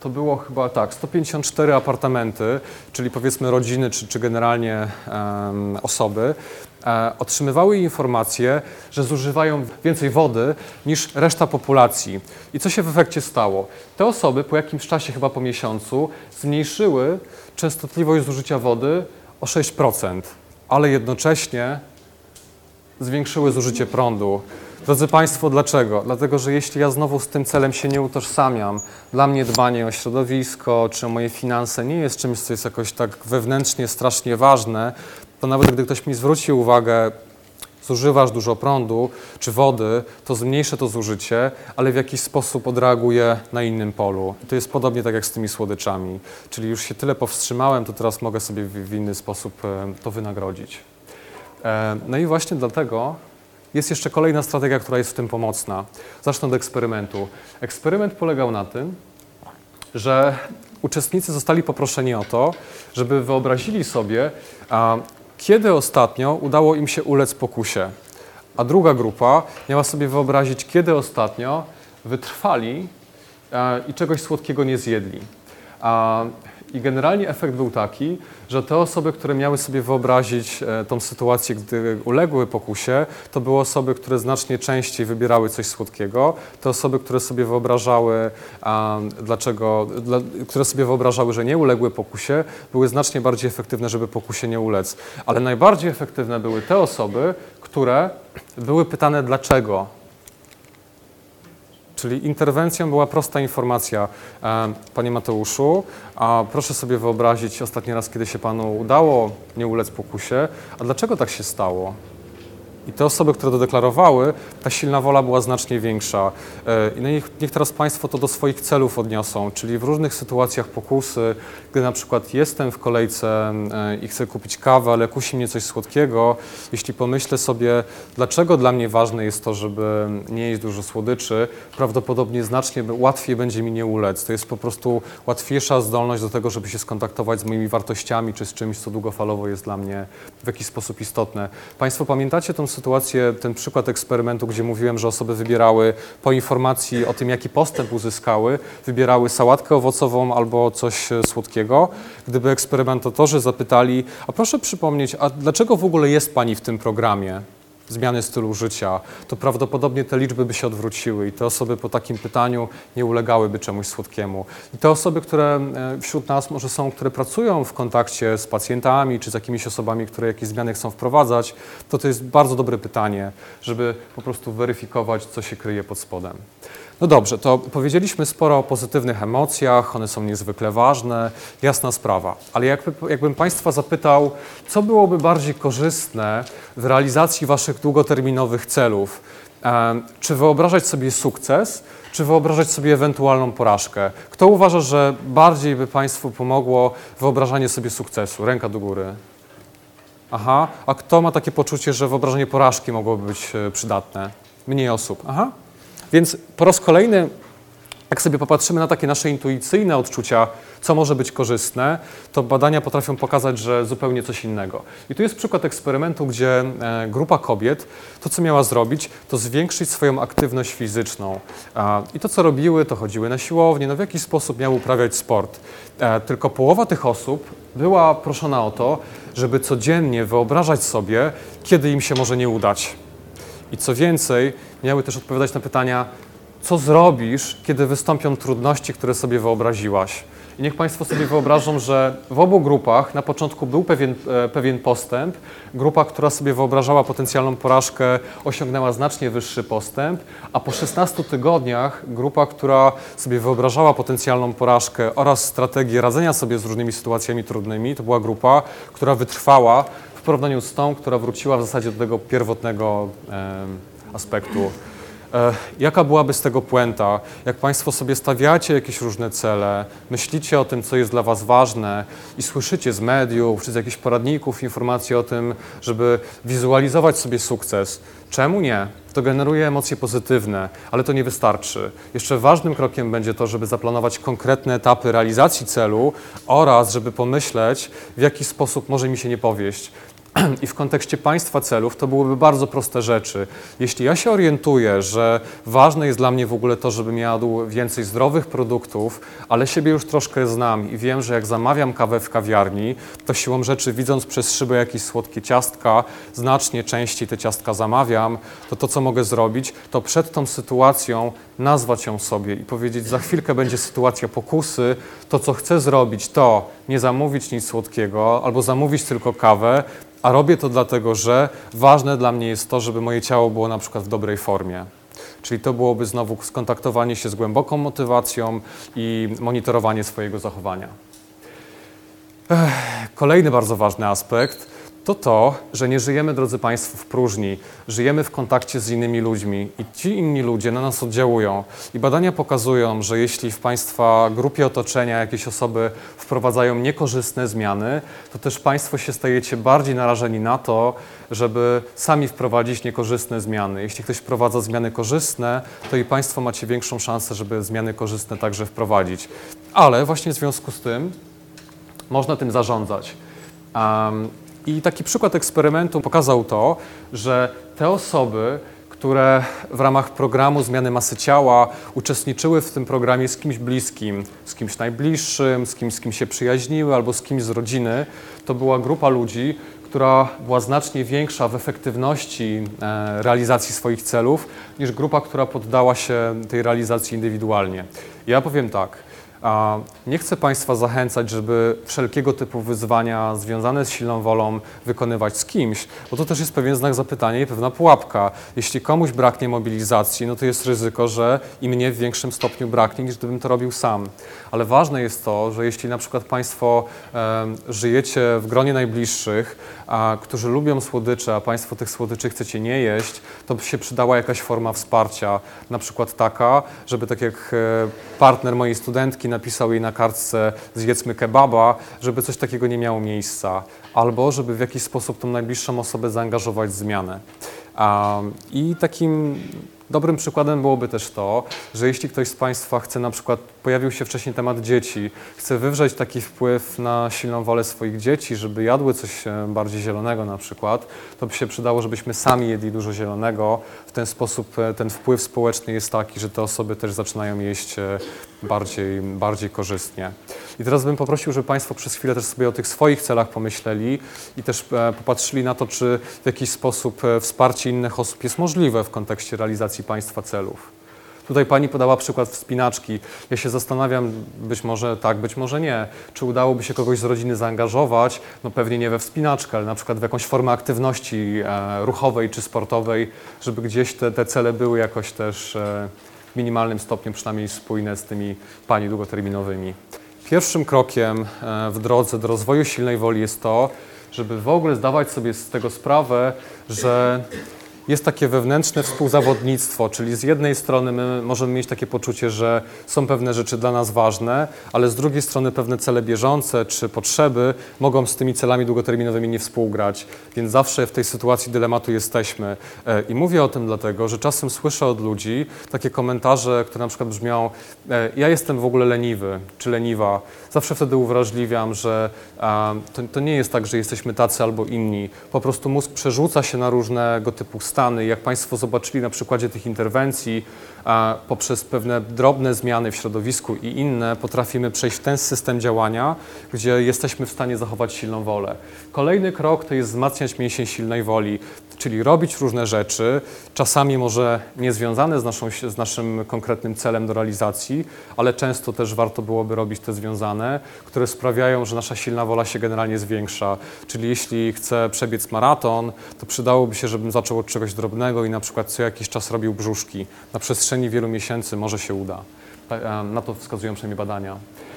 to było chyba tak, 154 apartamenty, czyli powiedzmy rodziny czy, czy generalnie osoby, e, otrzymywały informację, że zużywają więcej wody niż reszta populacji. I co się w efekcie stało? Te osoby po jakimś czasie, chyba po miesiącu, zmniejszyły częstotliwość zużycia wody o 6%, ale jednocześnie zwiększyły zużycie prądu. Drodzy Państwo, dlaczego? Dlatego, że jeśli ja znowu z tym celem się nie utożsamiam, dla mnie dbanie o środowisko czy o moje finanse nie jest czymś, co jest jakoś tak wewnętrznie strasznie ważne, to nawet gdy ktoś mi zwróci uwagę, zużywasz dużo prądu czy wody, to zmniejszę to zużycie, ale w jakiś sposób odreaguję na innym polu. I to jest podobnie tak jak z tymi słodyczami. Czyli już się tyle powstrzymałem, to teraz mogę sobie w, inny sposób e, to wynagrodzić. E, No i właśnie dlatego jest jeszcze kolejna strategia, która jest w tym pomocna. Zacznę od eksperymentu. Eksperyment polegał na tym, że uczestnicy zostali poproszeni o to, żeby wyobrazili sobie, kiedy ostatnio udało im się ulec pokusie. A druga grupa miała sobie wyobrazić, kiedy ostatnio wytrwali e, i czegoś słodkiego nie zjedli. I generalnie efekt był taki, że te osoby, które miały sobie wyobrazić e, tą sytuację, gdy uległy pokusie, to były osoby, które znacznie częściej wybierały coś słodkiego. Te osoby, które sobie wyobrażały, dlaczego, dla, które sobie wyobrażały, że nie uległy pokusie, były znacznie bardziej efektywne, żeby pokusie nie ulec. Ale najbardziej efektywne były te osoby, które były pytane dlaczego Czyli interwencją była prosta informacja. Panie Mateuszu, a proszę sobie wyobrazić ostatni raz, kiedy się Panu udało nie ulec pokusie, a dlaczego tak się stało? I te osoby, które to deklarowały, ta silna wola była znacznie większa. E, I niech, niech teraz Państwo to do swoich celów odniosą, czyli w różnych sytuacjach pokusy, gdy na przykład jestem w kolejce e, i chcę kupić kawę, ale kusi mnie coś słodkiego, jeśli pomyślę sobie, dlaczego dla mnie ważne jest to, żeby nie jeść dużo słodyczy, prawdopodobnie znacznie łatwiej będzie mi nie ulec. To jest po prostu łatwiejsza zdolność do tego, żeby się skontaktować z moimi wartościami, czy z czymś, co długofalowo jest dla mnie w jakiś sposób istotne. Państwo pamiętacie tą sytuację, ten przykład eksperymentu, gdzie mówiłem, że osoby wybierały po informacji o tym, jaki postęp uzyskały, wybierały sałatkę owocową albo coś e, słodkiego. Gdyby eksperymentatorzy zapytali, a proszę przypomnieć, a dlaczego w ogóle jest Pani w tym programie? Zmiany stylu życia, to prawdopodobnie te liczby by się odwróciły i te osoby po takim pytaniu nie ulegałyby czemuś słodkiemu. I te osoby, które e, wśród nas może są, które pracują w kontakcie z pacjentami czy z jakimiś osobami, które jakieś zmiany chcą wprowadzać, to to jest bardzo dobre pytanie, żeby po prostu weryfikować, co się kryje pod spodem. No dobrze, to powiedzieliśmy sporo o pozytywnych emocjach, one są niezwykle ważne, jasna sprawa. Ale jakby, jakbym Państwa zapytał, co byłoby bardziej korzystne w realizacji Waszych długoterminowych celów? Czy wyobrażać sobie sukces, czy wyobrażać sobie ewentualną porażkę? Kto uważa, że bardziej by Państwu pomogło wyobrażanie sobie sukcesu? Ręka do góry. Aha, a kto ma takie poczucie, że wyobrażenie porażki mogłoby być e, przydatne? Mniej osób. Aha. Więc po raz kolejny, jak sobie popatrzymy na takie nasze intuicyjne odczucia, co może być korzystne, to badania potrafią pokazać, że zupełnie coś innego. I tu jest przykład eksperymentu, gdzie e, grupa kobiet to, co miała zrobić, to zwiększyć swoją aktywność fizyczną. I to, co robiły, to chodziły na siłownię, no w jakiś sposób miały uprawiać sport. E, Tylko połowa tych osób była proszona o to, żeby codziennie wyobrażać sobie, kiedy im się może nie udać. I co więcej, miały też odpowiadać na pytania, co zrobisz, kiedy wystąpią trudności, które sobie wyobraziłaś. I niech Państwo sobie wyobrażą, że w obu grupach na początku był pewien, e, pewien postęp. Grupa, która sobie wyobrażała potencjalną porażkę, osiągnęła znacznie wyższy postęp, a po 16 tygodniach grupa, która sobie wyobrażała potencjalną porażkę oraz strategię radzenia sobie z różnymi sytuacjami trudnymi, to była grupa, która wytrwała w porównaniu z tą, która wróciła w zasadzie do tego pierwotnego aspektu. E, Jaka byłaby z tego puenta? Jak Państwo sobie stawiacie jakieś różne cele, myślicie o tym, co jest dla Was ważne i słyszycie z mediów czy z jakichś poradników informacje o tym, żeby wizualizować sobie sukces, czemu nie? To generuje emocje pozytywne, ale to nie wystarczy. Jeszcze ważnym krokiem będzie to, żeby zaplanować konkretne etapy realizacji celu oraz żeby pomyśleć, w jaki sposób może mi się nie powieść. I w kontekście państwa celów to byłyby bardzo proste rzeczy. Jeśli ja się orientuję, że ważne jest dla mnie w ogóle to, żebym jadł więcej zdrowych produktów, ale siebie już troszkę znam i wiem, że jak zamawiam kawę w kawiarni, to siłą rzeczy widząc przez szybę jakieś słodkie ciastka, znacznie częściej te ciastka zamawiam, to to, co mogę zrobić, to przed tą sytuacją nazwać ją sobie i powiedzieć, za chwilkę będzie sytuacja pokusy, to co chcę zrobić, to nie zamówić nic słodkiego albo zamówić tylko kawę, A robię to dlatego, że ważne dla mnie jest to, żeby moje ciało było na przykład w dobrej formie. Czyli to byłoby znowu skontaktowanie się z głęboką motywacją i monitorowanie swojego zachowania. Kolejny bardzo ważny aspekt to to, że nie żyjemy, drodzy Państwo, w próżni. Żyjemy w kontakcie z innymi ludźmi i ci inni ludzie na nas oddziałują. I badania pokazują, że jeśli w Państwa grupie otoczenia jakieś osoby wprowadzają niekorzystne zmiany, to też Państwo się stajecie bardziej narażeni na to, żeby sami wprowadzić niekorzystne zmiany. Jeśli ktoś wprowadza zmiany korzystne, to i Państwo macie większą szansę, żeby zmiany korzystne także wprowadzić. Ale właśnie w związku z tym można tym zarządzać. Um, I taki przykład eksperymentu pokazał to, że te osoby, które w ramach programu zmiany masy ciała uczestniczyły w tym programie z kimś bliskim, z kimś najbliższym, z kimś, z kim się przyjaźniły albo z kimś z rodziny, to była grupa ludzi, która była znacznie większa w efektywności e, realizacji swoich celów niż grupa, która poddała się tej realizacji indywidualnie. Ja powiem tak. Nie chcę Państwa zachęcać, żeby wszelkiego typu wyzwania związane z silną wolą wykonywać z kimś, bo to też jest pewien znak zapytania i pewna pułapka. Jeśli komuś braknie mobilizacji, no to jest ryzyko, że i mnie w większym stopniu braknie, niż gdybym to robił sam. Ale ważne jest to, że jeśli na przykład Państwo żyjecie w gronie najbliższych, a, którzy lubią słodycze, a Państwo tych słodyczy chcecie nie jeść, to by się przydała jakaś forma wsparcia, na przykład taka, żeby tak jak e, partner mojej studentki napisał jej na kartce zjedzmy kebaba, żeby coś takiego nie miało miejsca, albo żeby w jakiś sposób tą najbliższą osobę zaangażować w zmianę. I takim dobrym przykładem byłoby też to, że jeśli ktoś z Państwa chce na przykład, pojawił się wcześniej temat dzieci, chce wywrzeć taki wpływ na silną wolę swoich dzieci, żeby jadły coś e, bardziej zielonego na przykład, to by się przydało, żebyśmy sami jedli dużo zielonego. W ten sposób e, ten wpływ społeczny jest taki, że te osoby też zaczynają jeść e, bardziej, bardziej korzystnie. I teraz bym poprosił, żeby Państwo przez chwilę też sobie o tych swoich celach pomyśleli i też e, popatrzyli na to, czy w jakiś sposób e, wsparcie innych osób jest możliwe w kontekście realizacji Państwa celów. Tutaj Pani podała przykład wspinaczki. Ja się zastanawiam, być może tak, być może nie. Czy udałoby się kogoś z rodziny zaangażować? No pewnie nie we wspinaczkę, ale na przykład w jakąś formę aktywności e, ruchowej czy sportowej, żeby gdzieś te, te cele były jakoś też e, w minimalnym stopniu przynajmniej spójne z tymi Pani długoterminowymi. Pierwszym krokiem e, w drodze do rozwoju silnej woli jest to, żeby w ogóle zdawać sobie z tego sprawę, że jest takie wewnętrzne współzawodnictwo, czyli z jednej strony my możemy mieć takie poczucie, że są pewne rzeczy dla nas ważne, ale z drugiej strony pewne cele bieżące czy potrzeby mogą z tymi celami długoterminowymi nie współgrać, więc zawsze w tej sytuacji dylematu jesteśmy. E, I mówię o tym dlatego, że czasem słyszę od ludzi takie komentarze, które na przykład brzmią e, ja jestem w ogóle leniwy czy leniwa. Zawsze wtedy uwrażliwiam, że to nie jest tak, że jesteśmy tacy albo inni. Po prostu mózg przerzuca się na różnego typu stany. Jak Państwo zobaczyli na przykładzie tych interwencji, poprzez pewne drobne zmiany w środowisku i inne potrafimy przejść w ten system działania, gdzie jesteśmy w stanie zachować silną wolę. Kolejny krok to jest wzmacniać mięsień silnej woli, czyli robić różne rzeczy, czasami może niezwiązane z, naszą, z naszym konkretnym celem do realizacji, ale często też warto byłoby robić te związane, które sprawiają, że nasza silna wola się generalnie zwiększa. Czyli jeśli chcę przebiec maraton, to przydałoby się, żebym zaczął od czegoś drobnego i na przykład co jakiś czas robił brzuszki. Na przestrzeni wielu miesięcy może się uda. Na to wskazują przynajmniej badania.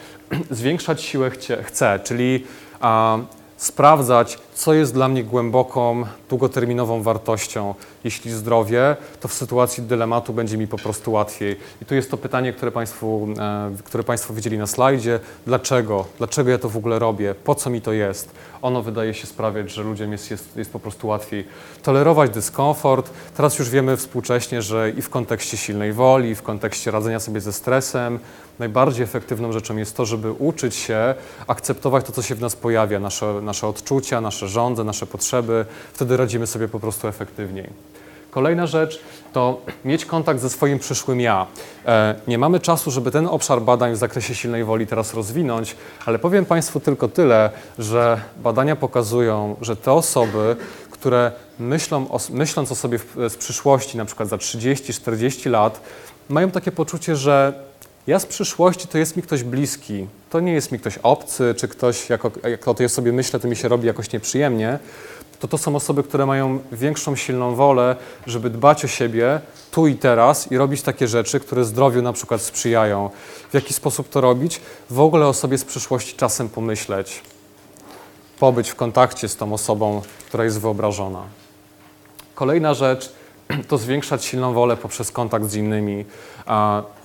Zwiększać siłę chcę, czyli a, sprawdzać, co jest dla mnie głęboką, długoterminową wartością. Jeśli zdrowie, to w sytuacji dylematu będzie mi po prostu łatwiej. I tu jest to pytanie, które Państwu, e, które państwo widzieli na slajdzie. Dlaczego? Dlaczego ja to w ogóle robię? Po co mi to jest? Ono wydaje się sprawiać, że ludziom jest, jest, jest po prostu łatwiej tolerować dyskomfort. Teraz już wiemy współcześnie, że i w kontekście silnej woli, i w kontekście radzenia sobie ze stresem, najbardziej efektywną rzeczą jest to, żeby uczyć się akceptować to, co się w nas pojawia, nasze, nasze odczucia, nasze żądze, nasze potrzeby. Wtedy radzimy sobie po prostu efektywniej. Kolejna rzecz to mieć kontakt ze swoim przyszłym ja. E, Nie mamy czasu, żeby ten obszar badań w zakresie silnej woli teraz rozwinąć, ale powiem Państwu tylko tyle, że badania pokazują, że te osoby, które myślą o, myśląc o sobie w, z przyszłości, na przykład za 30-40 lat, mają takie poczucie, że ja z przyszłości to jest mi ktoś bliski. To nie jest mi ktoś obcy, czy ktoś, jak o, jak o tej sobie myślę, to mi się robi jakoś nieprzyjemnie. to to są osoby, które mają większą silną wolę, żeby dbać o siebie tu i teraz i robić takie rzeczy, które zdrowiu na przykład sprzyjają. W jaki sposób to robić? W ogóle o sobie z przyszłości czasem pomyśleć. Pobyć w kontakcie z tą osobą, która jest wyobrażona. Kolejna rzecz to zwiększać silną wolę poprzez kontakt z innymi.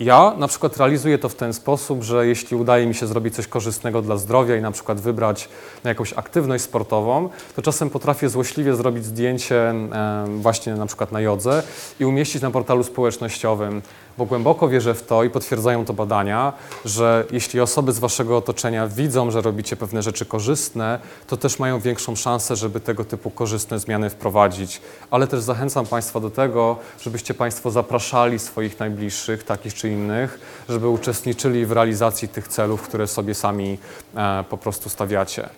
Ja na przykład realizuję to w ten sposób, że jeśli udaje mi się zrobić coś korzystnego dla zdrowia i na przykład wybrać na jakąś aktywność sportową, to czasem potrafię złośliwie zrobić zdjęcie właśnie na przykład na jodze i umieścić na portalu społecznościowym, bo głęboko wierzę w to i potwierdzają to badania, że jeśli osoby z waszego otoczenia widzą, że robicie pewne rzeczy korzystne, to też mają większą szansę, żeby tego typu korzystne zmiany wprowadzić. Ale też zachęcam Państwa do tego, żebyście Państwo zapraszali swoich najbliższych, takich czy innych, żeby uczestniczyli w realizacji tych celów, które sobie sami e, po prostu stawiacie.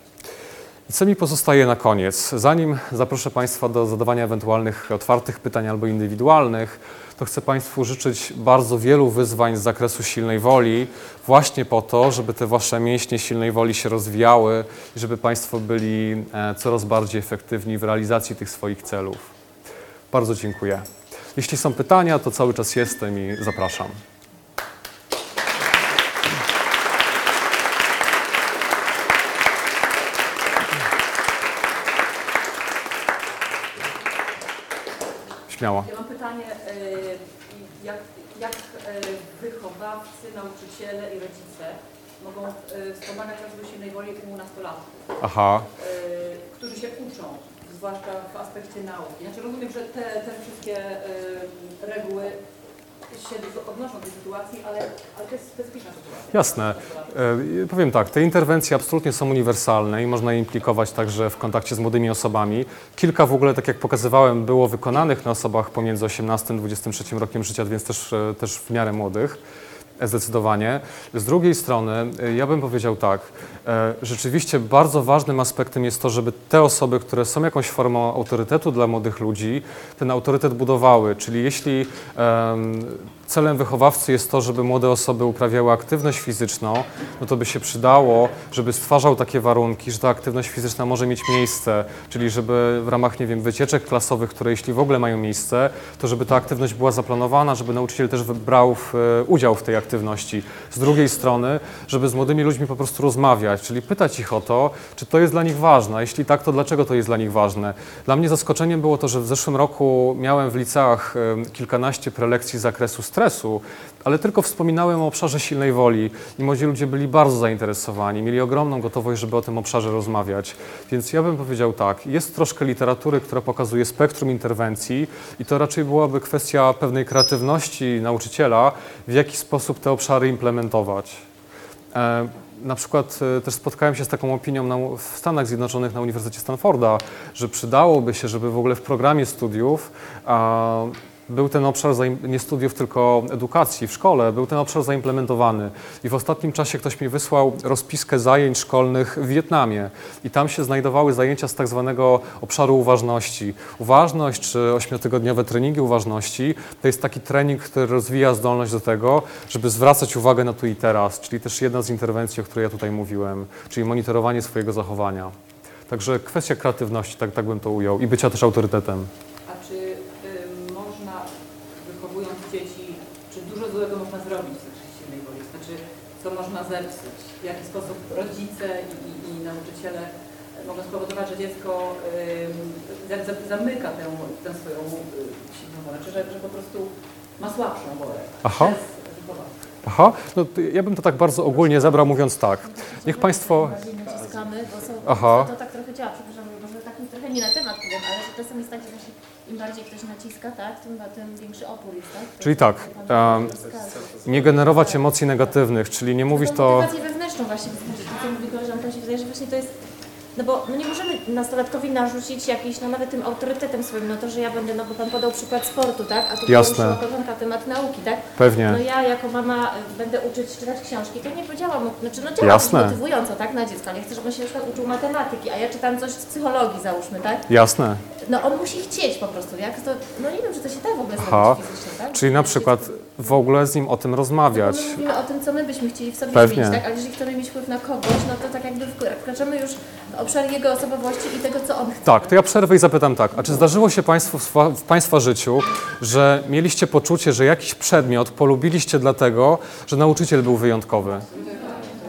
I co mi pozostaje na koniec? Zanim zaproszę Państwa do zadawania ewentualnych otwartych pytań albo indywidualnych, to chcę Państwu życzyć bardzo wielu wyzwań z zakresu silnej woli, właśnie po to, żeby te Wasze mięśnie silnej woli się rozwijały i żeby Państwo byli e, coraz bardziej efektywni w realizacji tych swoich celów. Bardzo dziękuję. Jeśli są pytania, to cały czas jestem i zapraszam. Śmiało. Ja mam pytanie, e, jak, jak e, wychowawcy, nauczyciele i rodzice mogą e, wspomagać rozwój silnej woli u nastolatków, Aha. którzy się uczą, zwłaszcza w aspekcie nauki. Znaczy rozumiem, że te, te wszystkie e, reguły się odnoszą do tej sytuacji, ale, ale to jest specyficzna sytuacja. Jasne. E, Powiem tak, te interwencje absolutnie są uniwersalne i można je implikować także w kontakcie z młodymi osobami. Kilka w ogóle, tak jak pokazywałem, było wykonanych na osobach pomiędzy 18 a 23 rokiem życia, więc też, e, też w miarę młodych. Zdecydowanie. Z drugiej strony, e, ja bym powiedział tak, e, rzeczywiście bardzo ważnym aspektem jest to, żeby te osoby, które są jakąś formą autorytetu dla młodych ludzi, ten autorytet budowały. Czyli jeśli em, celem wychowawcy jest to, żeby młode osoby uprawiały aktywność fizyczną, no to by się przydało, żeby stwarzał takie warunki, że ta aktywność fizyczna może mieć miejsce, czyli żeby w ramach, nie wiem, wycieczek klasowych, które jeśli w ogóle mają miejsce, to żeby ta aktywność była zaplanowana, żeby nauczyciel też brał e, udział w tej aktywności. Z drugiej strony, żeby z młodymi ludźmi po prostu rozmawiać, czyli pytać ich o to, czy to jest dla nich ważne, jeśli tak, to dlaczego to jest dla nich ważne. Dla mnie zaskoczeniem było to, że w zeszłym roku miałem w liceach kilkanaście prelekcji z zakresu stresu, ale tylko wspominałem o obszarze silnej woli i młodzi ludzie byli bardzo zainteresowani, mieli ogromną gotowość, żeby o tym obszarze rozmawiać. Więc ja bym powiedział tak, jest troszkę literatury, która pokazuje spektrum interwencji i to raczej byłaby kwestia pewnej kreatywności nauczyciela, w jaki sposób te obszary implementować. E, Na przykład e, też spotkałem się z taką opinią na, w Stanach Zjednoczonych na Uniwersytecie Stanforda, że przydałoby się, żeby w ogóle w programie studiów a, był ten obszar nie studiów, tylko edukacji w szkole, był ten obszar zaimplementowany. I w ostatnim czasie ktoś mi wysłał rozpiskę zajęć szkolnych w Wietnamie i tam się znajdowały zajęcia z tak zwanego obszaru uważności. Uważność czy ośmiotygodniowe treningi uważności to jest taki trening, który rozwija zdolność do tego, żeby zwracać uwagę na tu i teraz, czyli też jedna z interwencji, o której ja tutaj mówiłem, czyli monitorowanie swojego zachowania. Także kwestia kreatywności, tak, tak bym to ujął, i bycia też autorytetem. A czy y, można, wychowując dzieci, czy dużo złego można zrobić w zakresie silnej woli? Znaczy, co można zepsuć? W jaki sposób rodzice i, i, i nauczyciele mogą spowodować, że dziecko y, za, za, zamyka tę, tę swoją y, silną wolę? Czy że, że po prostu ma słabszą wolę Aha. przez wychowawcę? Aha, no to ja bym to tak bardzo ogólnie zebrał, mówiąc tak. Niech Państwo. Bardziej naciskamy, bo są, Aha. to tak trochę działa, przepraszam, może tak trochę nie na temat powiem, ale że czasem jest tak, że im bardziej ktoś naciska, tak, tym, tym większy opór jest, tak? To Czyli tak, rozkaz. Nie generować emocji negatywnych, czyli nie mówić to. motywację wewnętrzną właśnie, co mówi koleżanka, się wydaje, że właśnie to jest, no bo no nie możemy nastolatkowi narzucić jakiś, no nawet tym autorytetem swoim, no to, że ja będę, no bo Pan podał przykład sportu, tak, a tu Jasne. poruszyła koleżanka temat nauki, tak? No Pewnie. ja jako mama y, będę uczyć czytać książki, to nie podziałam, znaczy no działa Jasne. motywująco, tak, na dziecko, ale chcę, żeby on się na przykład uczył matematyki, a ja czytam coś z psychologii, załóżmy, tak? Jasne. No on musi chcieć po prostu, jak to, no nie wiem, czy to się da w ogóle Aha. zrobić fizycznie, tak? Czyli na przykład w ogóle z nim o tym rozmawiać. My mówimy o tym, co my byśmy chcieli w sobie Pewnie. zmienić, tak? Ale jeżeli chcemy mieć wpływ na kogoś, no to tak jakby wk- wkraczamy już w obszar jego osobowości i tego, co on chce. Tak, to ja przerwę i zapytam tak. A czy zdarzyło się Państwu w Państwa życiu, że mieliście poczucie, że jakiś przedmiot polubiliście dlatego, że nauczyciel był wyjątkowy?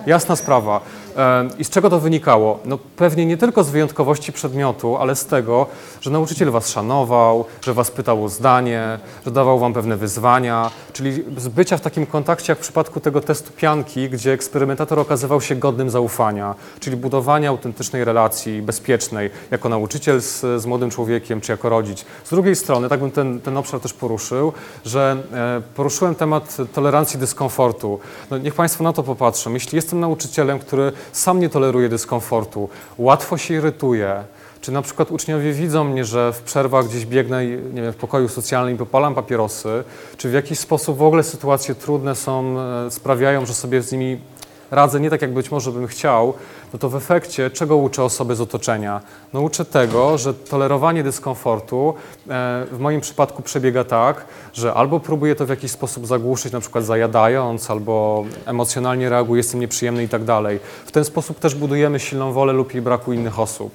Jasna sprawa. E, I z czego to wynikało? No pewnie nie tylko z wyjątkowości przedmiotu, ale z tego, że nauczyciel was szanował, że was pytał o zdanie, że dawał wam pewne wyzwania, czyli z bycia w takim kontakcie jak w przypadku tego testu pianki, gdzie eksperymentator okazywał się godnym zaufania, czyli budowania autentycznej relacji, bezpiecznej, jako nauczyciel z, z młodym człowiekiem, czy jako rodzic. Z drugiej strony, tak bym ten, ten obszar też poruszył, że e, poruszyłem temat tolerancji dyskomfortu. No, niech Państwo na to popatrzą. Jeśli jestem nauczycielem, który sam nie toleruje dyskomfortu, łatwo się irytuje, czy na przykład uczniowie widzą mnie, że w przerwach gdzieś biegnę nie wiem, w pokoju socjalnym i popalam papierosy, czy w jakiś sposób w ogóle sytuacje trudne są, e, sprawiają, że sobie z nimi radzę nie tak, jak być może bym chciał, no to w efekcie czego uczę osoby z otoczenia? No uczę tego, że tolerowanie dyskomfortu e, w moim przypadku przebiega tak, że albo próbuję to w jakiś sposób zagłuszyć, na przykład zajadając, albo emocjonalnie reaguję, jestem nieprzyjemny i tak dalej. W ten sposób też budujemy silną wolę lub jej braku innych osób.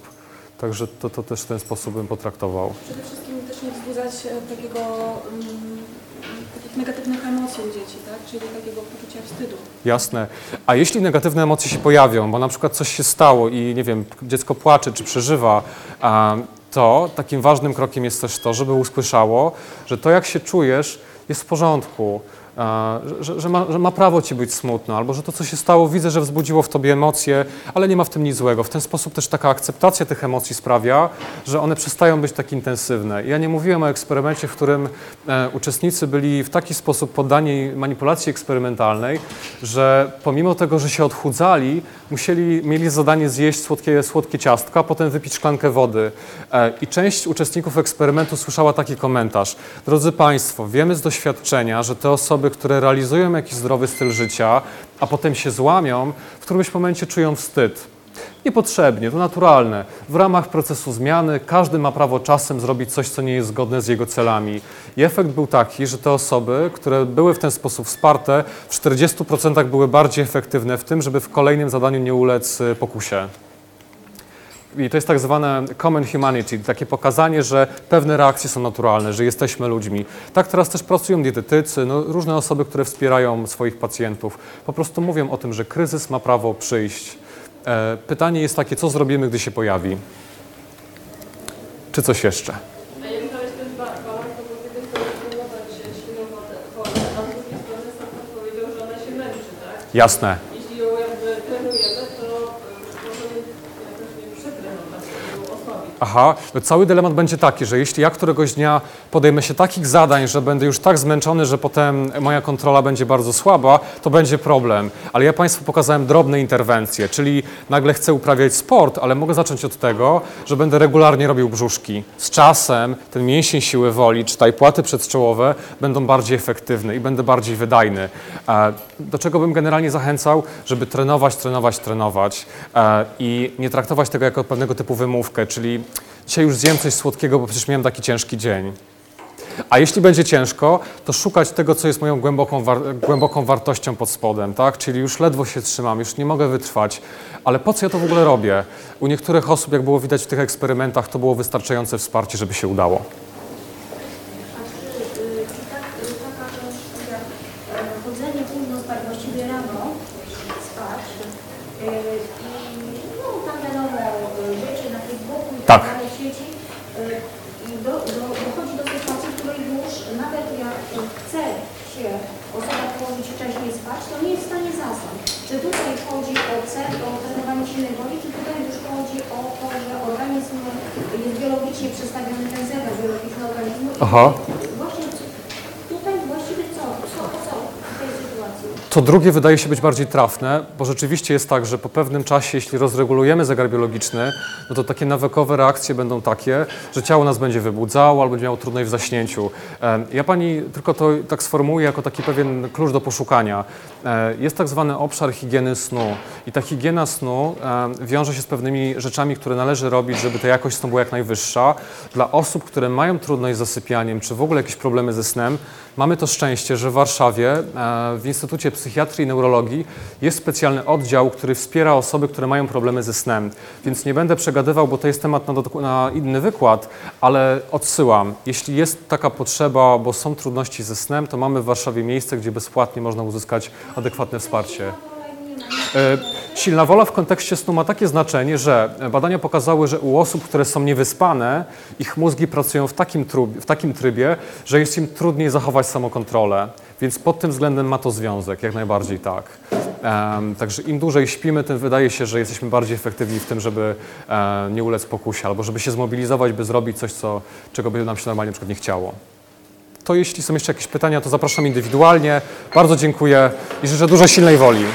Także to, to też w ten sposób bym potraktował. Przede wszystkim też nie wzbudzać e, takiego, mm, negatywnych emocji u dzieci, tak? Czyli takiego poczucia wstydu. Jasne. A jeśli negatywne emocje się pojawią, bo na przykład coś się stało i nie wiem, dziecko płacze czy przeżywa, to takim ważnym krokiem jest też to, żeby usłyszało, że to jak się czujesz jest w porządku. Że, że, ma, że ma prawo ci być smutno, albo że to, co się stało, widzę, że wzbudziło w tobie emocje, ale nie ma w tym nic złego. W ten sposób też taka akceptacja tych emocji sprawia, że one przestają być tak intensywne. Ja nie mówiłem o eksperymencie, w którym e, uczestnicy byli w taki sposób poddani manipulacji eksperymentalnej, że pomimo tego, że się odchudzali, musieli, mieli zadanie zjeść słodkie, słodkie ciastka, potem wypić szklankę wody. E, I część uczestników eksperymentu słyszała taki komentarz. Drodzy Państwo, wiemy z doświadczenia, że te osoby, które realizują jakiś zdrowy styl życia, a potem się złamią, w którymś momencie czują wstyd. Niepotrzebnie, to naturalne. W ramach procesu zmiany każdy ma prawo czasem zrobić coś, co nie jest zgodne z jego celami. I efekt był taki, że te osoby, które były w ten sposób wsparte, w 40% były bardziej efektywne w tym, żeby w kolejnym zadaniu nie ulec y, pokusie. I to jest tak zwane common humanity, takie pokazanie, że pewne reakcje są naturalne, że jesteśmy ludźmi. Tak teraz też pracują dietetycy, no, różne osoby, które wspierają swoich pacjentów. Po prostu mówią o tym, że kryzys ma prawo przyjść. E, pytanie jest takie, co zrobimy, gdy się pojawi? Czy coś jeszcze? A jak znaleźć ten ba- balans, to z jednej strony próbować silną wodę, wodę, a z drugiej strony sam pan powiedział, że ona się męczy, tak? Jasne. Jeśli ją jakby trenujemy, to y, możemy jakoś nie przetrenować, żeby ją osłabić. Aha, no cały dylemat będzie taki, że jeśli ja któregoś dnia podejmę się takich zadań, że będę już tak zmęczony, że potem moja kontrola będzie bardzo słaba, to będzie problem. Ale ja Państwu pokazałem drobne interwencje, czyli nagle chcę uprawiać sport, ale mogę zacząć od tego, że będę regularnie robił brzuszki. Z czasem ten mięsień siły woli, czy te płaty przedczołowe będą bardziej efektywne i będę bardziej wydajny. Do czego bym generalnie zachęcał, żeby trenować, trenować, trenować e, i nie traktować tego jako pewnego typu wymówkę, czyli dzisiaj już zjem coś słodkiego, bo przecież miałem taki ciężki dzień. A jeśli będzie ciężko, to szukać tego, co jest moją głęboką, war- głęboką wartością pod spodem, tak? Czyli już ledwo się trzymam, już nie mogę wytrwać. Ale po co ja to w ogóle robię? U niektórych osób, jak było widać w tych eksperymentach, to było wystarczające wsparcie, żeby się udało. A czy, y, czy tak, y, taka rzecz jak e, chodzenie późno spać, właściwie rano spać y, i no tam wiadomo, y, rzeczy na Facebooku i Tak. tak dalej, sieci y, i do, do, dochodzi do sytuacji, w której już nawet jak y, chce się osoba położyć wcześniej spać, to nie jest w stanie zasnąć. Czy tutaj chodzi o cel, o trenowanie silnej woli, czy tutaj już chodzi o to, że organizm jest biologicznie przestawiony ten zegar biologiczny organizmu i Aha. Właśnie tutaj właściwie co? Co, co w tej sytuacji? To drugie wydaje się być bardziej trafne, bo rzeczywiście jest tak, że po pewnym czasie, jeśli rozregulujemy zegar biologiczny, no to takie nawykowe reakcje będą takie, że ciało nas będzie wybudzało albo będzie miało trudność w zaśnięciu. Ja pani tylko to tak sformułuję jako taki pewien klucz do poszukania. E, jest tak zwany obszar higieny snu. I ta higiena snu e, wiąże się z pewnymi rzeczami, które należy robić, żeby ta jakość snu była jak najwyższa. Dla osób, które mają trudność z zasypianiem, czy w ogóle jakieś problemy ze snem, mamy to szczęście, że w Warszawie e, w Instytucie Psychiatrii i Neurologii jest specjalny oddział, który wspiera osoby, które mają problemy ze snem. Więc nie będę przegadywał, bo to jest temat na, na inny wykład, ale odsyłam. Jeśli jest taka potrzeba, bo są trudności ze snem, to mamy w Warszawie miejsce, gdzie bezpłatnie można uzyskać adekwatne wsparcie. E, Silna wola w kontekście snu ma takie znaczenie, że badania pokazały, że u osób, które są niewyspane, ich mózgi pracują w takim, trub, w takim trybie, że jest im trudniej zachować samokontrolę. Więc pod tym względem ma to związek, jak najbardziej tak. Em, także im dłużej śpimy, tym wydaje się, że jesteśmy bardziej efektywni w tym, żeby e, nie ulec pokusie, albo żeby się zmobilizować, by zrobić coś, co, czego by nam się normalnie na przykład nie chciało. To jeśli są jeszcze jakieś pytania, to zapraszam indywidualnie. Bardzo dziękuję i życzę dużo silnej woli.